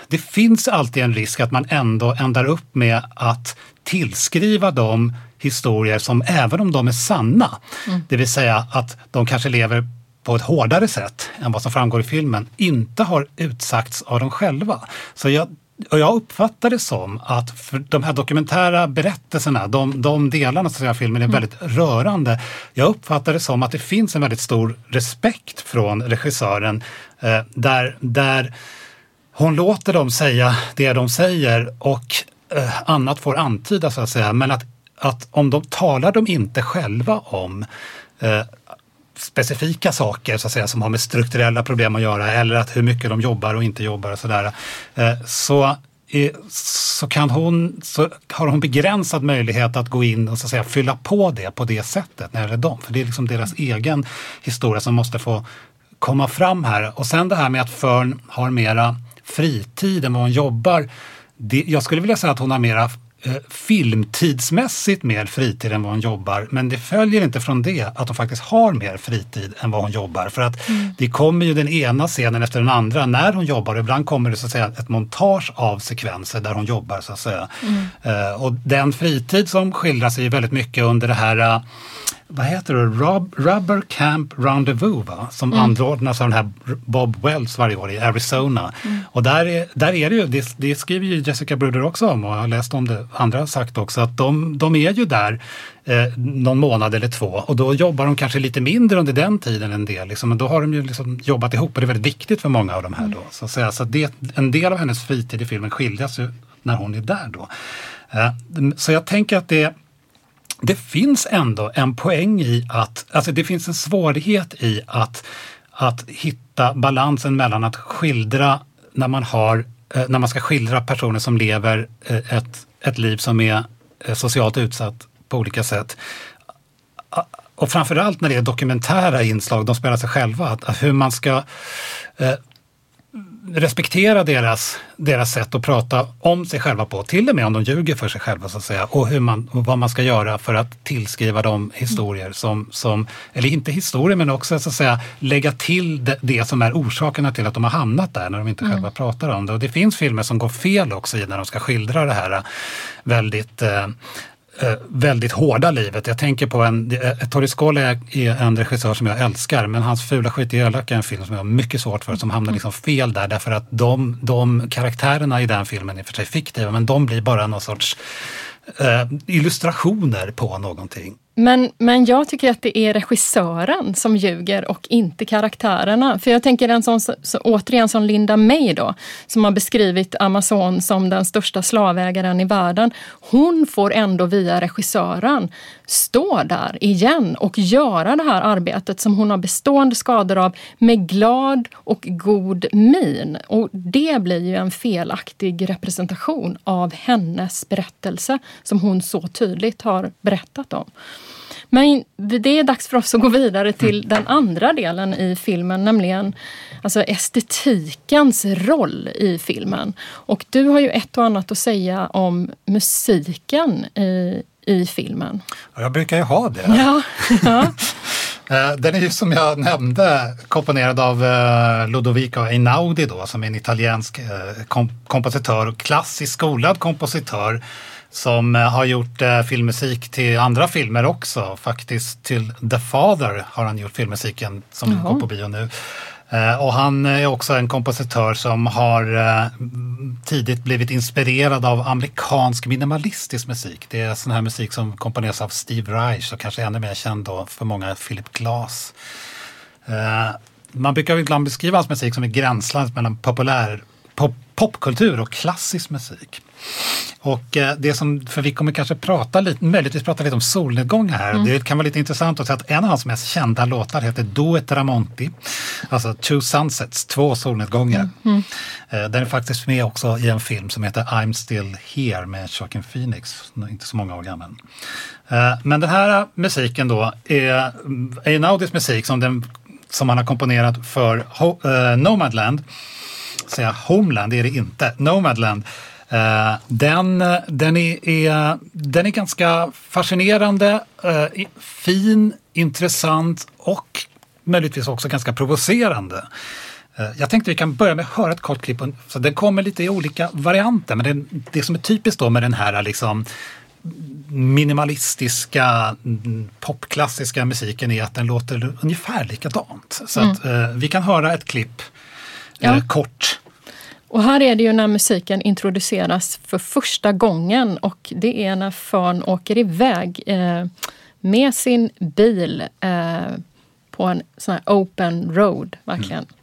det finns alltid en risk att man ändå ändar upp med att tillskriva dem historier som, även om de är sanna, mm. det vill säga att de kanske lever på ett hårdare sätt än vad som framgår i filmen, inte har utsagts av dem själva. Så jag och jag uppfattar det som att för de här dokumentära berättelserna, de, de delarna av filmen är mm. väldigt rörande. Jag uppfattar det som att det finns en väldigt stor respekt från regissören eh, där, där hon låter dem säga det de säger och eh, annat får antydas så att säga. Men att, att om de talar de inte själva om eh, specifika saker så att säga, som har med strukturella problem att göra eller att hur mycket de jobbar och inte jobbar och sådär. Eh, så, så, kan hon, så har hon begränsad möjlighet att gå in och så att säga, fylla på det på det sättet när det är dem. För det är liksom deras egen historia som måste få komma fram här. Och sen det här med att Fern har mera fritid än vad hon jobbar. Det, jag skulle vilja säga att hon har mera filmtidsmässigt mer fritid än vad hon jobbar. Men det följer inte från det att hon faktiskt har mer fritid än vad hon jobbar. För att mm. det kommer ju den ena scenen efter den andra när hon jobbar. Ibland kommer det så att säga ett montage av sekvenser där hon jobbar så att säga. Mm. Uh, och den fritid som skildras är ju väldigt mycket under det här uh, vad heter det, Rob, Rubber Camp Rendezvous va? som mm. anordnas av den här Bob Wells varje år i Arizona. Mm. Och där är, där är det ju, det, det, skriver ju Jessica Bruder också om och jag har läst om det, andra har sagt också, att de, de är ju där eh, någon månad eller två och då jobbar de kanske lite mindre under den tiden en del. Liksom, men då har de ju liksom jobbat ihop och det är väldigt viktigt för många av de här. Mm. Då, så att säga. Så det, en del av hennes fritid i filmen skiljas ju när hon är där då. Eh, så jag tänker att det det finns ändå en poäng i att, alltså det finns en svårighet i att, att hitta balansen mellan att skildra när man har, eh, när man ska skildra personer som lever eh, ett ett liv som är eh, socialt utsatt på olika sätt. Och framförallt när det är dokumentära inslag, de spelar sig själva, att, hur man ska eh, respektera deras, deras sätt att prata om sig själva på, till och med om de ljuger för sig själva så att säga, och, hur man, och vad man ska göra för att tillskriva dem historier som, som eller inte historier men också så att säga lägga till det, det som är orsakerna till att de har hamnat där när de inte själva mm. pratar om det. Och det finns filmer som går fel också när de ska skildra det här väldigt eh, Eh, Eh, väldigt hårda livet. Jag tänker på en, eh, Tori Scola är en regissör som jag älskar men hans Fula skit i elaka är en film som jag har mycket svårt för som hamnar liksom fel där därför att de, de karaktärerna i den filmen är för sig fiktiva men de blir bara någon sorts eh, illustrationer på någonting. Men, men jag tycker att det är regissören som ljuger och inte karaktärerna. För jag tänker en sån, så, återigen som Linda May då, som har beskrivit Amazon som den största slavägaren i världen. Hon får ändå via regissören stå där igen och göra det här arbetet som hon har bestående skador av med glad och god min. Och det blir ju en felaktig representation av hennes berättelse som hon så tydligt har berättat om. Men det är dags för oss att gå vidare till den andra delen i filmen, nämligen alltså estetikens roll i filmen. Och du har ju ett och annat att säga om musiken i, i filmen. Jag brukar ju ha det. Ja, ja. Eh, den är ju som jag nämnde komponerad av eh, Ludovico Einaudi då, som är en italiensk eh, kompositör och klassiskt skolad kompositör som har gjort filmmusik till andra filmer också. Faktiskt till The Father har han gjort filmmusiken som Jaha. går på bio nu. Och han är också en kompositör som har tidigt blivit inspirerad av amerikansk minimalistisk musik. Det är sån här musik som komponeras av Steve Reich och kanske ännu mer känd då för många Philip Glass. Man brukar ibland beskriva hans musik som ett gränsland mellan populär pop, popkultur och klassisk musik. Och eh, det som, för vi kommer kanske prata lite, möjligtvis prata lite om solnedgångar här. Mm. Det kan vara lite intressant att säga att en av hans mest kända låtar heter Duet Ramonti. Alltså Two Sunsets, två solnedgångar. Mm. Mm. Den är faktiskt med också i en film som heter I'm still here med Joaquin Phoenix, inte så många år gammal. Eh, men den här musiken då är Einaudis musik som, den, som han har komponerat för Nomadland. Säga Homeland, är det inte. Nomadland den, den, är, är, den är ganska fascinerande, uh, fin, intressant och möjligtvis också ganska provocerande. Uh, jag tänkte vi kan börja med att höra ett kort klipp. Så den kommer lite i olika varianter men det, det som är typiskt då med den här liksom minimalistiska popklassiska musiken är att den låter ungefär likadant. Så mm. att, vi kan höra ett klipp ja. kort och här är det ju när musiken introduceras för första gången och det är när Fön åker iväg eh, med sin bil eh, på en sån här open road, verkligen. Mm.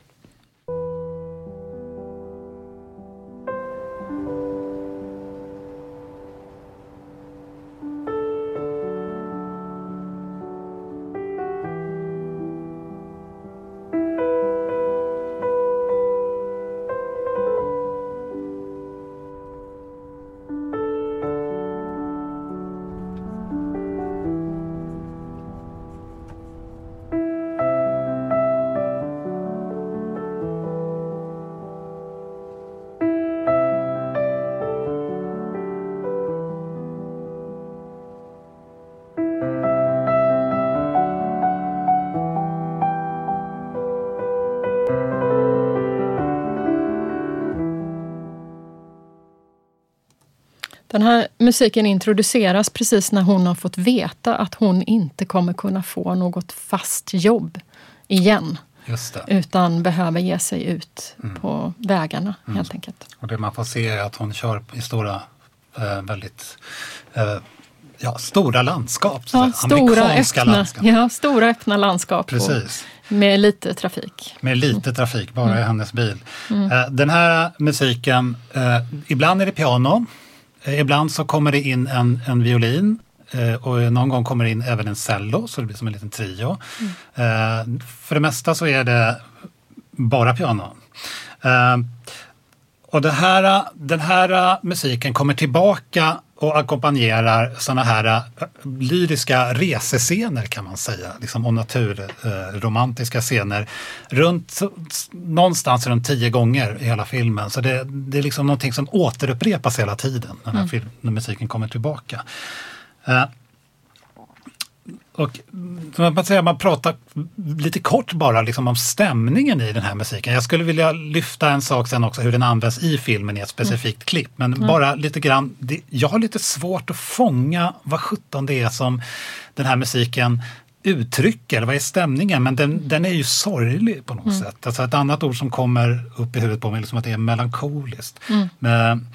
Den här musiken introduceras precis när hon har fått veta att hon inte kommer kunna få något fast jobb igen. Utan behöver ge sig ut mm. på vägarna mm. helt enkelt. Och det man får se är att hon kör i stora, eh, väldigt eh, ja, stora landskap. Ja, stora, öppna, landskap. Ja, stora öppna landskap. Precis. Med lite trafik. Med lite trafik, bara mm. i hennes bil. Mm. Eh, den här musiken, eh, ibland är det piano, ibland så kommer det in en, en violin eh, och någon gång kommer det in även en cello så det blir som en liten trio. Mm. För det mesta så är det bara piano. Och det här, den här musiken kommer tillbaka och ackompanjerar sådana här uh, lyriska resescener kan man säga, liksom, och naturromantiska scener runt, någonstans runt tio gånger i hela filmen. Så det, det är liksom någonting som återupprepas hela tiden när, mm. film, när musiken kommer tillbaka. Och man, säga, man pratar lite kort bara liksom om stämningen i den här musiken. Jag skulle vilja lyfta en sak sen också hur den används i filmen i ett specifikt mm. klipp. Men mm. bara lite grann, det, jag har lite svårt att fånga vad sjutton det är som den här musiken uttrycker, vad är stämningen? Men den, den är ju sorglig på något mm. sätt. Alltså ett annat ord som kommer upp i huvudet på mig är liksom att det är melankoliskt. Mm. Men,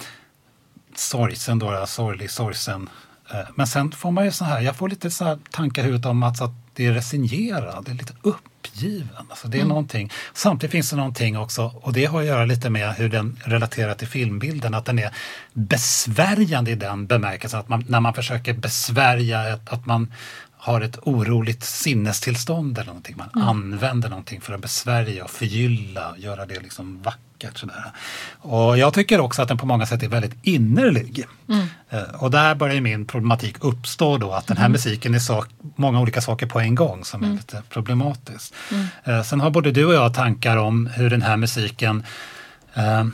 sorgsen då, sorglig, sorgsen. Eh, men sen får man ju så här, jag får lite så här tankar i huvudet om att, att det är resignerad, det är lite uppgiven. Alltså det är mm. någonting. Samtidigt finns det någonting också, och det har att göra lite med hur den relaterar till filmbilden, att den är besvärjande i den bemärkelsen att man, när man försöker besvärja, att, att man har ett oroligt sinnestillstånd eller någonting. Man mm. använder någonting för att besvärja och förgylla och göra det liksom vackert. Sådär. Och jag tycker också att den på många sätt är väldigt innerlig. Mm. Eh, och där börjar min problematik uppstå då att den här mm. musiken är sak, många olika saker på en gång som är mm. lite problematiskt. Mm. Eh, sen har både du och jag tankar om hur den här musiken eh,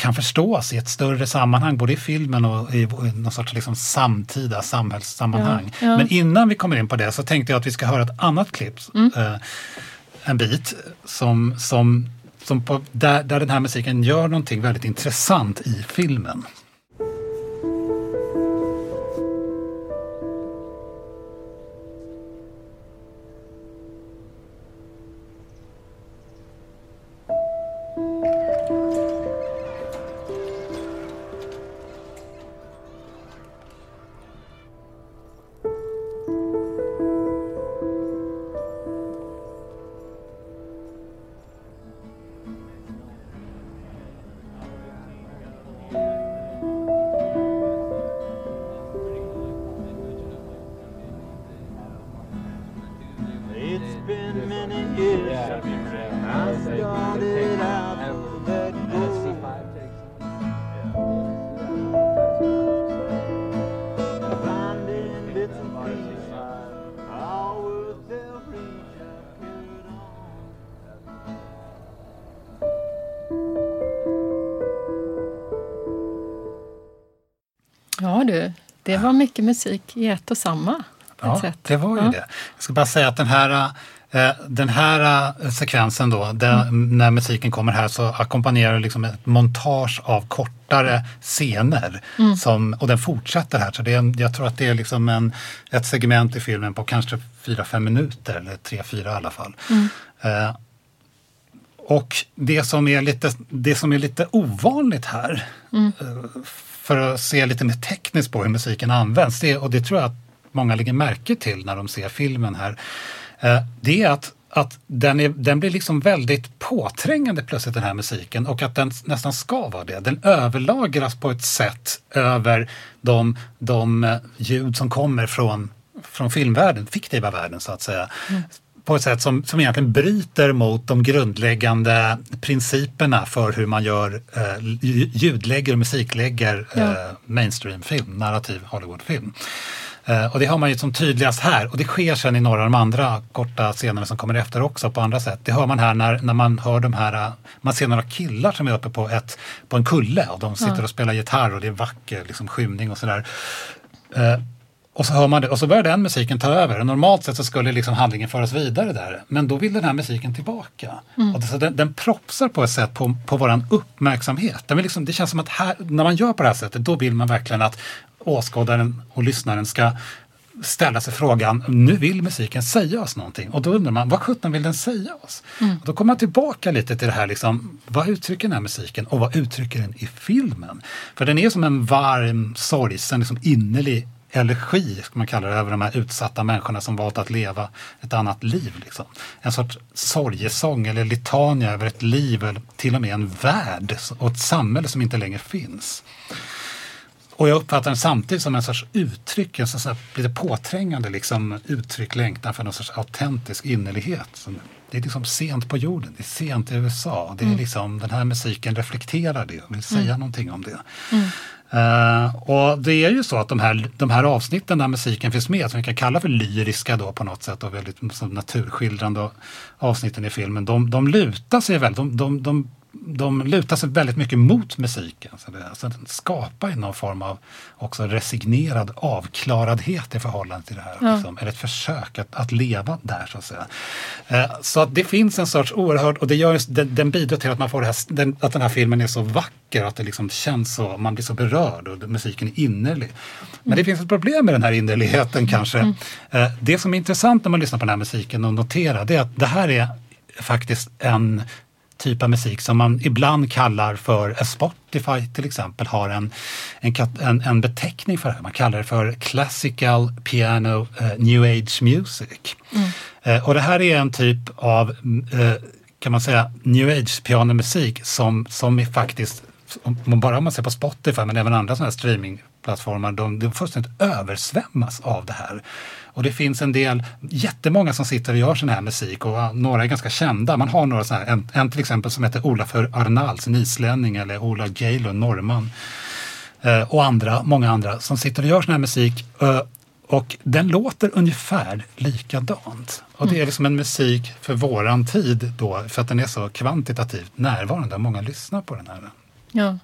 kan förstås i ett större sammanhang, både i filmen och i någon sorts liksom samtida samhällssammanhang. Ja, ja. Men innan vi kommer in på det så tänkte jag att vi ska höra ett annat klipp, mm. eh, en bit, som, som, som på, där, där den här musiken gör någonting väldigt intressant i filmen. Det var mycket musik i ett och samma. Ja, sätt. det var ju ja. det. Jag ska bara säga att den här eh, den här eh, sekvensen då, där, mm. när musiken kommer här så ackompanjerar liksom ett montage av kortare scener. Mm. Som, och den fortsätter här, så det är, jag tror att det är liksom en, ett segment i filmen på kanske 4-5 minuter, eller 3-4 i alla fall. Mm. Eh, och det som, är lite, det som är lite ovanligt här, mm. eh, för att se lite mer tekniskt på hur musiken används. Det, och det tror jag att många lägger märke till när de ser filmen här. Eh, det är att, att den, är, den blir liksom väldigt påträngande plötsligt den här musiken och att den nästan ska vara det. Den överlagras på ett sätt över de, de eh, ljud som kommer från, från filmvärlden, fiktiva världen så att säga. Mm på ett sätt som, som egentligen bryter mot de grundläggande principerna för hur man gör eh, ljudlägger och musiklägger ja. eh, mainstreamfilm, narrativ Hollywoodfilm. Eh, och det har man ju som tydligast här och det sker sen i några av de andra korta scenerna som kommer efter också på andra sätt. Det hör man här när, när man hör de här, eh, man ser några killar som är uppe på, ett, på en kulle och de sitter ja. och spelar gitarr och det är vacker liksom, skymning och sådär. Och så hör man det och så börjar den musiken ta över. Normalt sett så skulle liksom handlingen föras vidare där. Men då vill den här musiken tillbaka. Mm. Och så den, den propsar på ett sätt på, på våran uppmärksamhet. Den liksom, det känns som att här, när man gör på det här sättet då vill man verkligen att åskådaren och lyssnaren ska ställa sig frågan, nu vill musiken säga oss någonting. Och då undrar man, vad sjutton vill den säga oss? Mm. Och då kommer man tillbaka lite till det här, liksom, vad uttrycker den här musiken och vad uttrycker den i filmen? För den är som en varm, sorgsen, liksom innerlig elegi, ska man kalla det, över de här utsatta människorna som valt att leva ett annat liv. Liksom. En sorts sorgesång eller litania över ett liv, eller till och med en värld och ett samhälle som inte längre finns. Och jag uppfattar den samtidigt som en sorts uttryck, en sorts lite påträngande liksom, uttryck, längtan för någon sorts autentisk innerlighet. Det är liksom sent på jorden, det är sent i USA. Det är liksom, den här musiken reflekterar det och vill säga mm. någonting om det. Mm. Uh, och det är ju så att de här, de här avsnitten där musiken finns med, som vi kan kalla för lyriska då på något sätt och väldigt naturskildrande avsnitten i filmen, de, de lutar sig väldigt, de, de, de de lutar sig väldigt mycket mot musiken. Så det, alltså den skapar någon form av också resignerad avklaradhet i förhållande till det här. Ja. Liksom, eller ett försök att, att leva där så att säga. Eh, så att det finns en sorts oerhörd, och det gör, den, den bidrar till att man får här, den, att den här filmen är så vacker, att det liksom känns så, man blir så berörd och musiken är innerlig. Men det finns ett problem med den här innerligheten kanske. Mm. Eh, det som är intressant när man lyssnar på den här musiken och noterar det är att det här är faktiskt en typ av musik som man ibland kallar för, Spotify till exempel har en, en, en, en beteckning för det. Man kallar det för Classical Piano uh, New Age Music. Mm. Uh, och det här är en typ av, uh, kan man säga, New Age pianomusik som, som är faktiskt, om, bara om man ser på Spotify men även andra sådana här streamingplattformar, de, de fullständigt översvämmas av det här. Och det finns en del, jättemånga som sitter och gör sån här musik och några är ganska kända. Man har några sådana här, en, en till exempel som heter Olafur Arnalds, en islänning, eller Ola Geilu, norrman. Eh, och andra, många andra som sitter och gör sån här musik. Eh, och den låter ungefär likadant. Och det är liksom en musik för våran tid då, för att den är så kvantitativt närvarande. Många lyssnar på den här. Ja.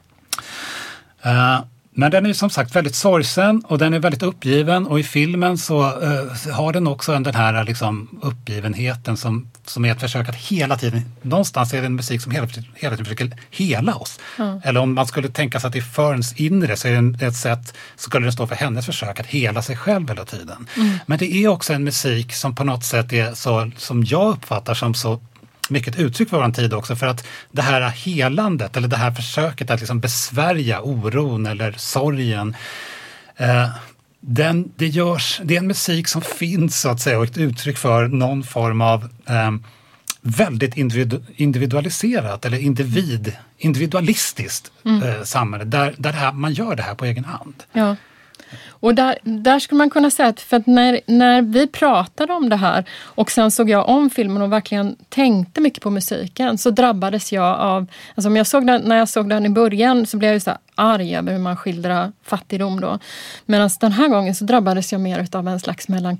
Uh, men den är som sagt väldigt sorgsen och den är väldigt uppgiven och i filmen så uh, har den också den här liksom, uppgivenheten som, som är ett försök att hela tiden, någonstans är det en musik som hela, hela tiden försöker hela oss. Mm. Eller om man skulle tänka sig att det är Ferns inre så är det ett sätt, så skulle den stå för hennes försök att hela sig själv hela tiden. Mm. Men det är också en musik som på något sätt är så, som jag uppfattar som så mycket uttryck för vår tid också för att det här helandet eller det här försöket att liksom besvärja oron eller sorgen eh, den, det, görs, det är en musik som finns så att säga och ett uttryck för någon form av eh, väldigt individu individualiserat eller individ, individualistiskt mm. eh, samhälle där, där här, man gör det här på egen hand. Ja. Och där, där skulle man kunna säga att, för att när, när vi pratade om det här och sen såg jag om filmen och verkligen tänkte mycket på musiken så drabbades jag av, alltså om jag såg den, när jag såg den i början så blev jag så arg över hur man skildrar fattigdom då. Medan den här gången så drabbades jag mer av en slags mellan,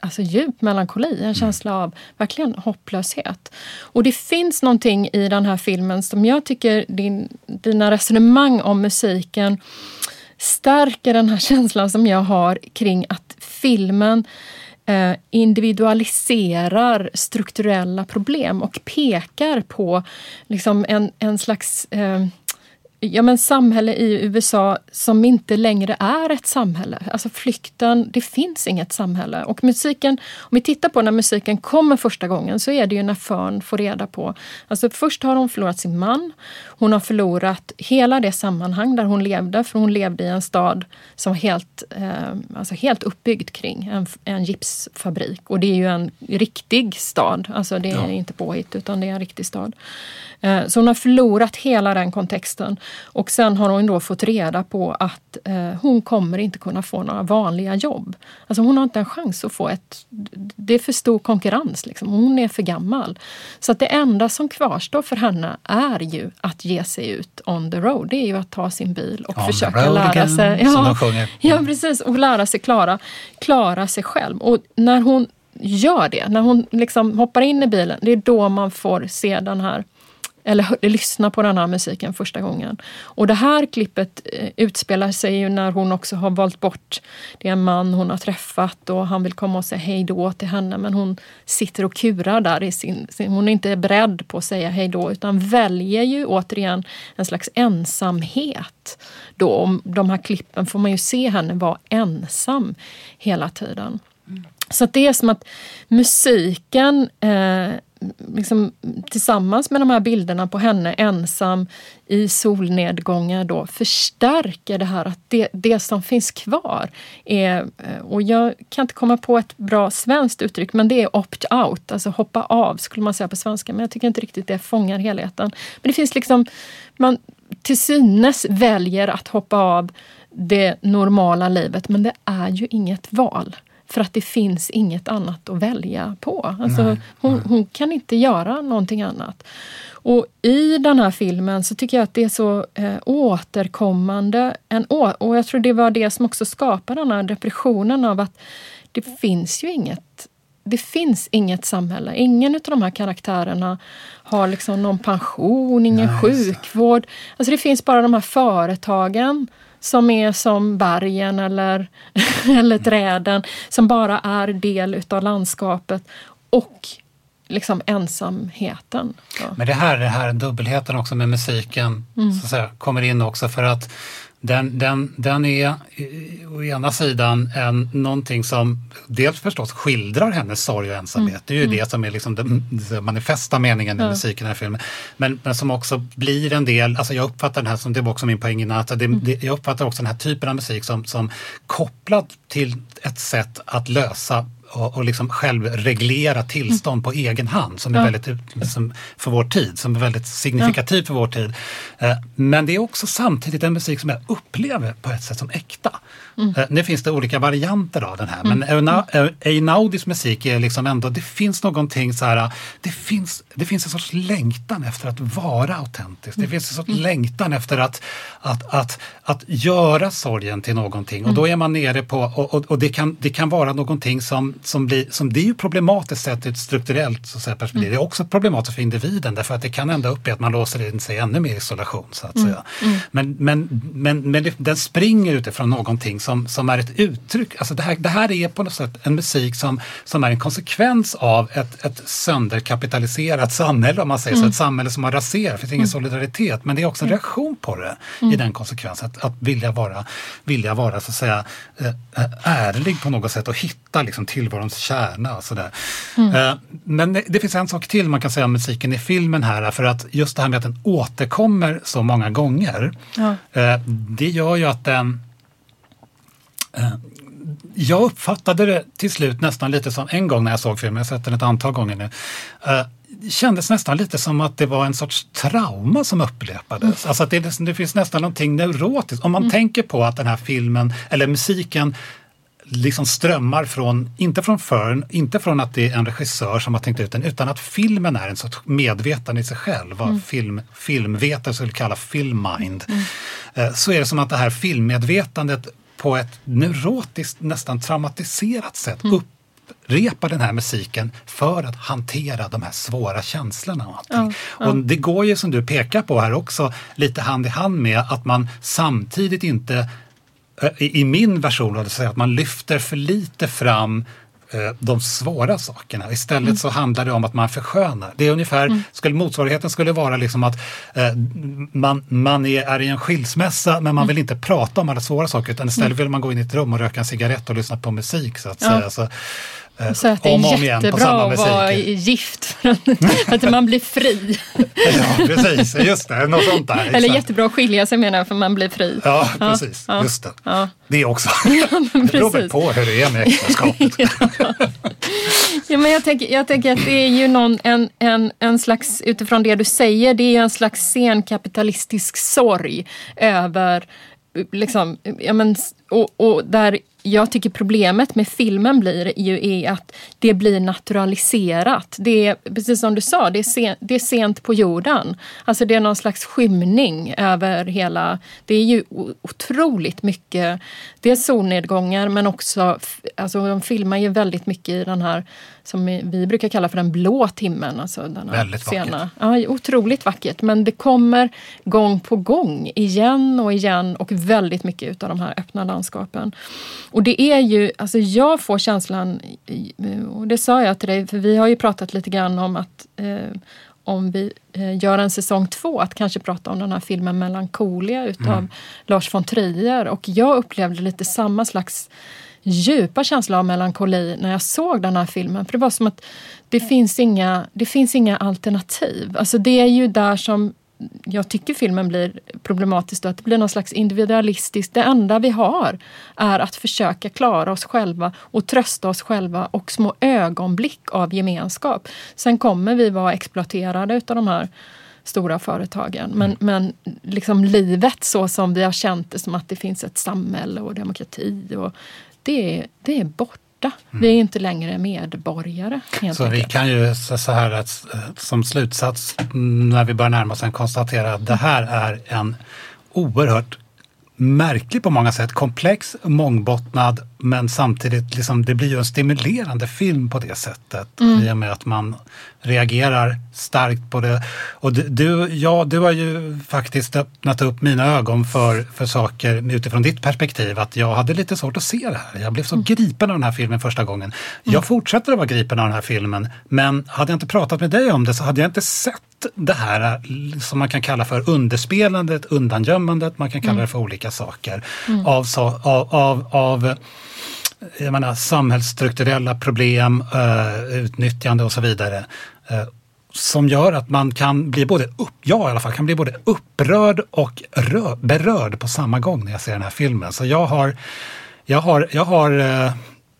alltså djup melankoli, en känsla av verkligen hopplöshet. Och det finns någonting i den här filmen som jag tycker din, dina resonemang om musiken stärker den här känslan som jag har kring att filmen eh, individualiserar strukturella problem och pekar på liksom en, en slags eh, ja, men samhälle i USA som inte längre är ett samhälle. Alltså flykten, det finns inget samhälle. Och musiken, om vi tittar på när musiken kommer första gången så är det ju när Fern får reda på... Alltså först har hon förlorat sin man. Hon har förlorat hela det sammanhang där hon levde, för hon levde i en stad som helt, eh, alltså helt uppbyggd kring en, en gipsfabrik. Och det är ju en riktig stad, alltså det är ja. inte påhitt utan det är en riktig stad. Eh, så hon har förlorat hela den kontexten. Och sen har hon då fått reda på att eh, hon kommer inte kunna få några vanliga jobb. Alltså hon har inte en chans att få ett... Det är för stor konkurrens. Liksom. Hon är för gammal. Så att det enda som kvarstår för henne är ju att ge sig ut on the road. Det är ju att ta sin bil och on försöka lära again, sig... Ja, ja, precis. Och lära sig klara, klara sig själv. Och när hon gör det, när hon liksom hoppar in i bilen, det är då man får se den här eller lyssna på den här musiken första gången. Och det här klippet eh, utspelar sig ju när hon också har valt bort, det är en man hon har träffat och han vill komma och säga hej då till henne men hon sitter och kurar där i sin, sin hon är inte beredd på att säga hej då utan väljer ju återigen en slags ensamhet. Då, om de här klippen får man ju se henne vara ensam hela tiden. Så det är som att musiken eh, liksom, tillsammans med de här bilderna på henne ensam i solnedgångar då förstärker det här att det, det som finns kvar är, eh, och jag kan inte komma på ett bra svenskt uttryck, men det är opt-out, alltså hoppa av skulle man säga på svenska, men jag tycker inte riktigt det fångar helheten. Men det finns liksom, man till synes väljer att hoppa av det normala livet, men det är ju inget val för att det finns inget annat att välja på. Alltså, Nej, hon, nej. hon kan inte göra någonting annat. Och i den här filmen så tycker jag att det är så eh, återkommande. En å och jag tror det var det som också skapade den här depressionen av att det finns ju inget det finns inget samhälle. Ingen av de här karaktärerna har liksom någon pension, ingen Nej, sjukvård. Alltså det finns bara de här företagen som är som bergen eller, eller träden som bara är del utav landskapet och liksom ensamheten. Så. Men det här, det här dubbelheten också med musiken Mm. så att säga, kommer in också för att den, den, den är eh, å ena sidan en, någonting som dels förstås skildrar hennes sorg och ensamhet. Det är ju det som är liksom den, den manifesta meningen i Mm. Musiken i den här filmen. Men, men som också blir en del, alltså jag uppfattar den här som, det var också min poäng innan, att det, Mm. det, jag uppfattar också den här typen av musik som, som kopplad till ett sätt att lösa och, och liksom självreglera tillstånd på egen hand som är Ja. väldigt som, för vår tid, som är väldigt signifikativt för vår tid. Eh, Men det är också samtidigt en musik som jag upplever på ett sätt som äkta. Eh, Nu finns det olika varianter av den här men Eina- Einaudis musik är liksom ändå, det finns någonting så här, det finns, det finns en sorts längtan efter att vara autentisk. Det finns en sorts längtan efter att, att, att, att göra sorgen till någonting och då är man nere på, och, och, och det, kan, det kan vara någonting som, som blir, som det är ju problematiskt sett ur ett strukturellt så att säga, perspektiv. Det är också problematiskt för individen därför att det kan ända upp i att man låser in sig ännu mer i isolation. Så att säga. Men, men, men, men den springer utifrån någonting som, som är ett uttryck. Alltså det, här, det här är på något sätt en musik som, som är en konsekvens av ett, ett sönderkapitaliserat samhälle om man säger så. Ett samhälle som har raserat, det finns ingen solidaritet. Men det är också en reaktion på det i den konsekvensen. Att, att vilja vara, vilja vara så att säga eh, ärlig på något sätt och hitta liksom tillvarons kärna. Och så där. Eh, Men det, det finns en sak till man kan säga om musiken i filmen här. För att just det här med att den återkommer så många gånger. Ja. eh, Det gör ju att den jag uppfattade det till slut nästan lite som, en gång när jag såg filmen, jag har sett den ett antal gånger nu, eh, det kändes nästan lite som att det var en sorts trauma som upprepades. Alltså att det, det finns nästan någonting neurotiskt. Om man tänker på att den här filmen, eller musiken, liksom strömmar från, inte från Fern, inte från att det är en regissör som har tänkt ut den, utan att filmen är en sorts medvetande i sig själv, vad film, filmvetare skulle kalla filmmind. Eh, Så är det som att det här filmmedvetandet på ett neurotiskt, nästan traumatiserat sätt upprepar den här musiken för att hantera de här svåra känslorna. Och, allting. och det går ju som du pekar på här också lite hand i hand med att man samtidigt inte eh, i, min version så att man lyfter för lite fram de svåra sakerna. Istället så handlar det om att man förskönar. Det är ungefär, skulle, motsvarigheten skulle vara liksom att eh, man, man är, är i en skilsmässa men man vill inte prata om alla svåra saker utan istället vill man gå in i ett rum och röka en cigarett och lyssna på musik. Så att Ja. säga. Så, eh, Så att det om är jättebra att vara gift för att, för att man blir fri. Ja, precis. Just det, något sånt där. Eller jättebra att skilja sig menar jag för man blir fri. Ja, precis. ja, Just det. ja. Det också. Det beror väl på hur det är med äktenskapet. Ja, men jag, tänker, jag tänker att det är ju någon, en, en, en slags, utifrån det du säger, det är ju en slags senkapitalistisk sorg över Liksom, ja men, och, och där jag tycker problemet med filmen blir ju är att det blir naturaliserat. Det är, precis som du sa, det är, sen, det är sent på jorden. Alltså det är någon slags skymning över hela... Det är ju otroligt mycket, dels solnedgångar men också, alltså de filmar ju väldigt mycket i den här som vi brukar kalla för den blå timmen. Alltså den här Väldigt vackert. sena, Ja, otroligt vackert. Men det kommer gång på gång, igen och igen och väldigt mycket utav de här öppna landskapen. Och det är ju, alltså jag får känslan, och det sa jag till dig, för vi har ju pratat lite grann om att eh, om vi eh, gör en säsong två, att kanske prata om den här filmen Melancholia utav Lars von Trier. Och jag upplevde lite samma slags djupa känsla av melankoli när jag såg den här filmen. För det var som att det finns inga, det finns inga alternativ. Alltså det är ju där som jag tycker filmen blir problematisk. Då, att det blir någon slags individualistiskt. Det enda vi har är att försöka klara oss själva och trösta oss själva och små ögonblick av gemenskap. Sen kommer vi vara exploaterade utav de här stora företagen. Men, men liksom livet så som vi har känt det, som att det finns ett samhälle och demokrati. Och det, är, det är borta. borta. Vi är inte längre medborgare. Så vi enkelt. kan ju så så här att, som slutsats mm, när vi börjar närma oss en konstatera att det här är en oerhört märklig på många sätt, komplex, mångbottnad men samtidigt liksom, det blir ju en stimulerande film på det sättet i och med att man reagerar starkt på det. Och du, ja, du har ju faktiskt öppnat upp mina ögon för, för saker utifrån ditt perspektiv. Att jag hade lite svårt att se det här. Jag blev så gripen av den här filmen första gången. Jag fortsätter att vara gripen av den här filmen men hade jag inte pratat med dig om det så hade jag inte sett det här som man kan kalla för underspelandet, undangömmandet, man kan kalla det för olika saker. Av, så, av, av, av jag menar, samhällsstrukturella problem, eh, utnyttjande och så vidare. Eh, som gör att man kan bli både, upp, jag i alla fall, kan bli både upprörd och rör, berörd på samma gång när jag ser den här filmen. Så jag har, jag har, jag har eh,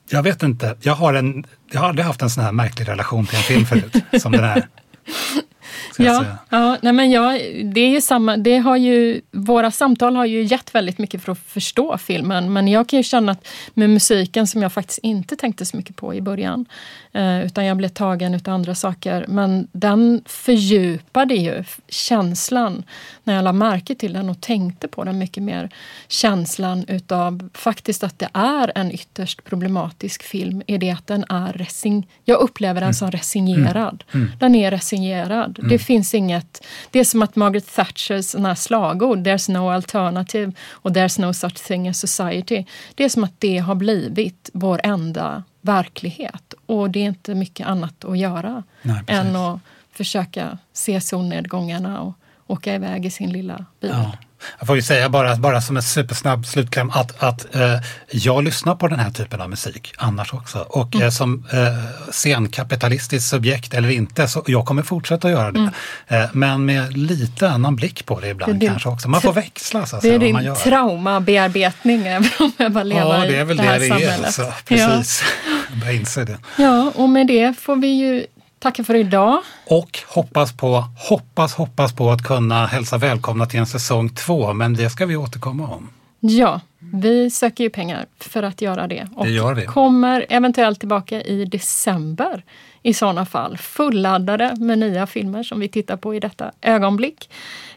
jag vet inte, jag har, en, jag har aldrig haft en sån här märklig relation till en film förut som den här. Ja, ja nej men jag, det är ju samma, det har ju, våra samtal har ju gett väldigt mycket för att förstå filmen. Men jag kan ju känna att med musiken som jag faktiskt inte tänkte så mycket på i början. Eh, utan jag blev tagen utav andra saker. Men den fördjupade ju känslan när jag la märke till den och tänkte på den mycket mer. Känslan utav faktiskt att det är en ytterst problematisk film i det att den är resign... Jag upplever den som resignerad. Den är resignerad. Det finns inget... Det är som att Margaret Thatchers såna slagord, “There's no alternative” och “There's no such thing as society”. Det är som att det har blivit vår enda verklighet. Och det är inte mycket annat att göra Nej, än att försöka se solnedgångarna och åka iväg i sin lilla bil. Ja. Jag får ju säga bara, bara som en supersnabb slutkläm att, att eh, jag lyssnar på den här typen av musik annars också. Och Mm. eh, som eh, scenkapitalistiskt subjekt eller inte, så jag kommer fortsätta göra det. Eh, men med lite annan blick på det ibland Mm. Det är kanske också. Man får växla så att Det är din traumabearbetning även om jag bara leva Ja, det är väl i det här det det är. samhället. Alltså. Precis, jag börjar inse det. Ja. ja, och med det får vi ju tacka för idag. Och hoppas på, hoppas, hoppas på att kunna hälsa välkomna till en säsong två, men det ska vi återkomma om. Ja, vi söker ju pengar för att göra det. Och Det kommer eventuellt tillbaka i december i sådana fall. Fulladdade med nya filmer som vi tittar på i detta ögonblick.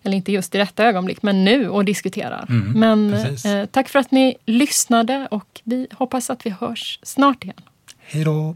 Eller inte just i detta ögonblick, men nu och diskuterar. Mm, men eh, tack för att ni lyssnade och vi hoppas att vi hörs snart igen. Hej då!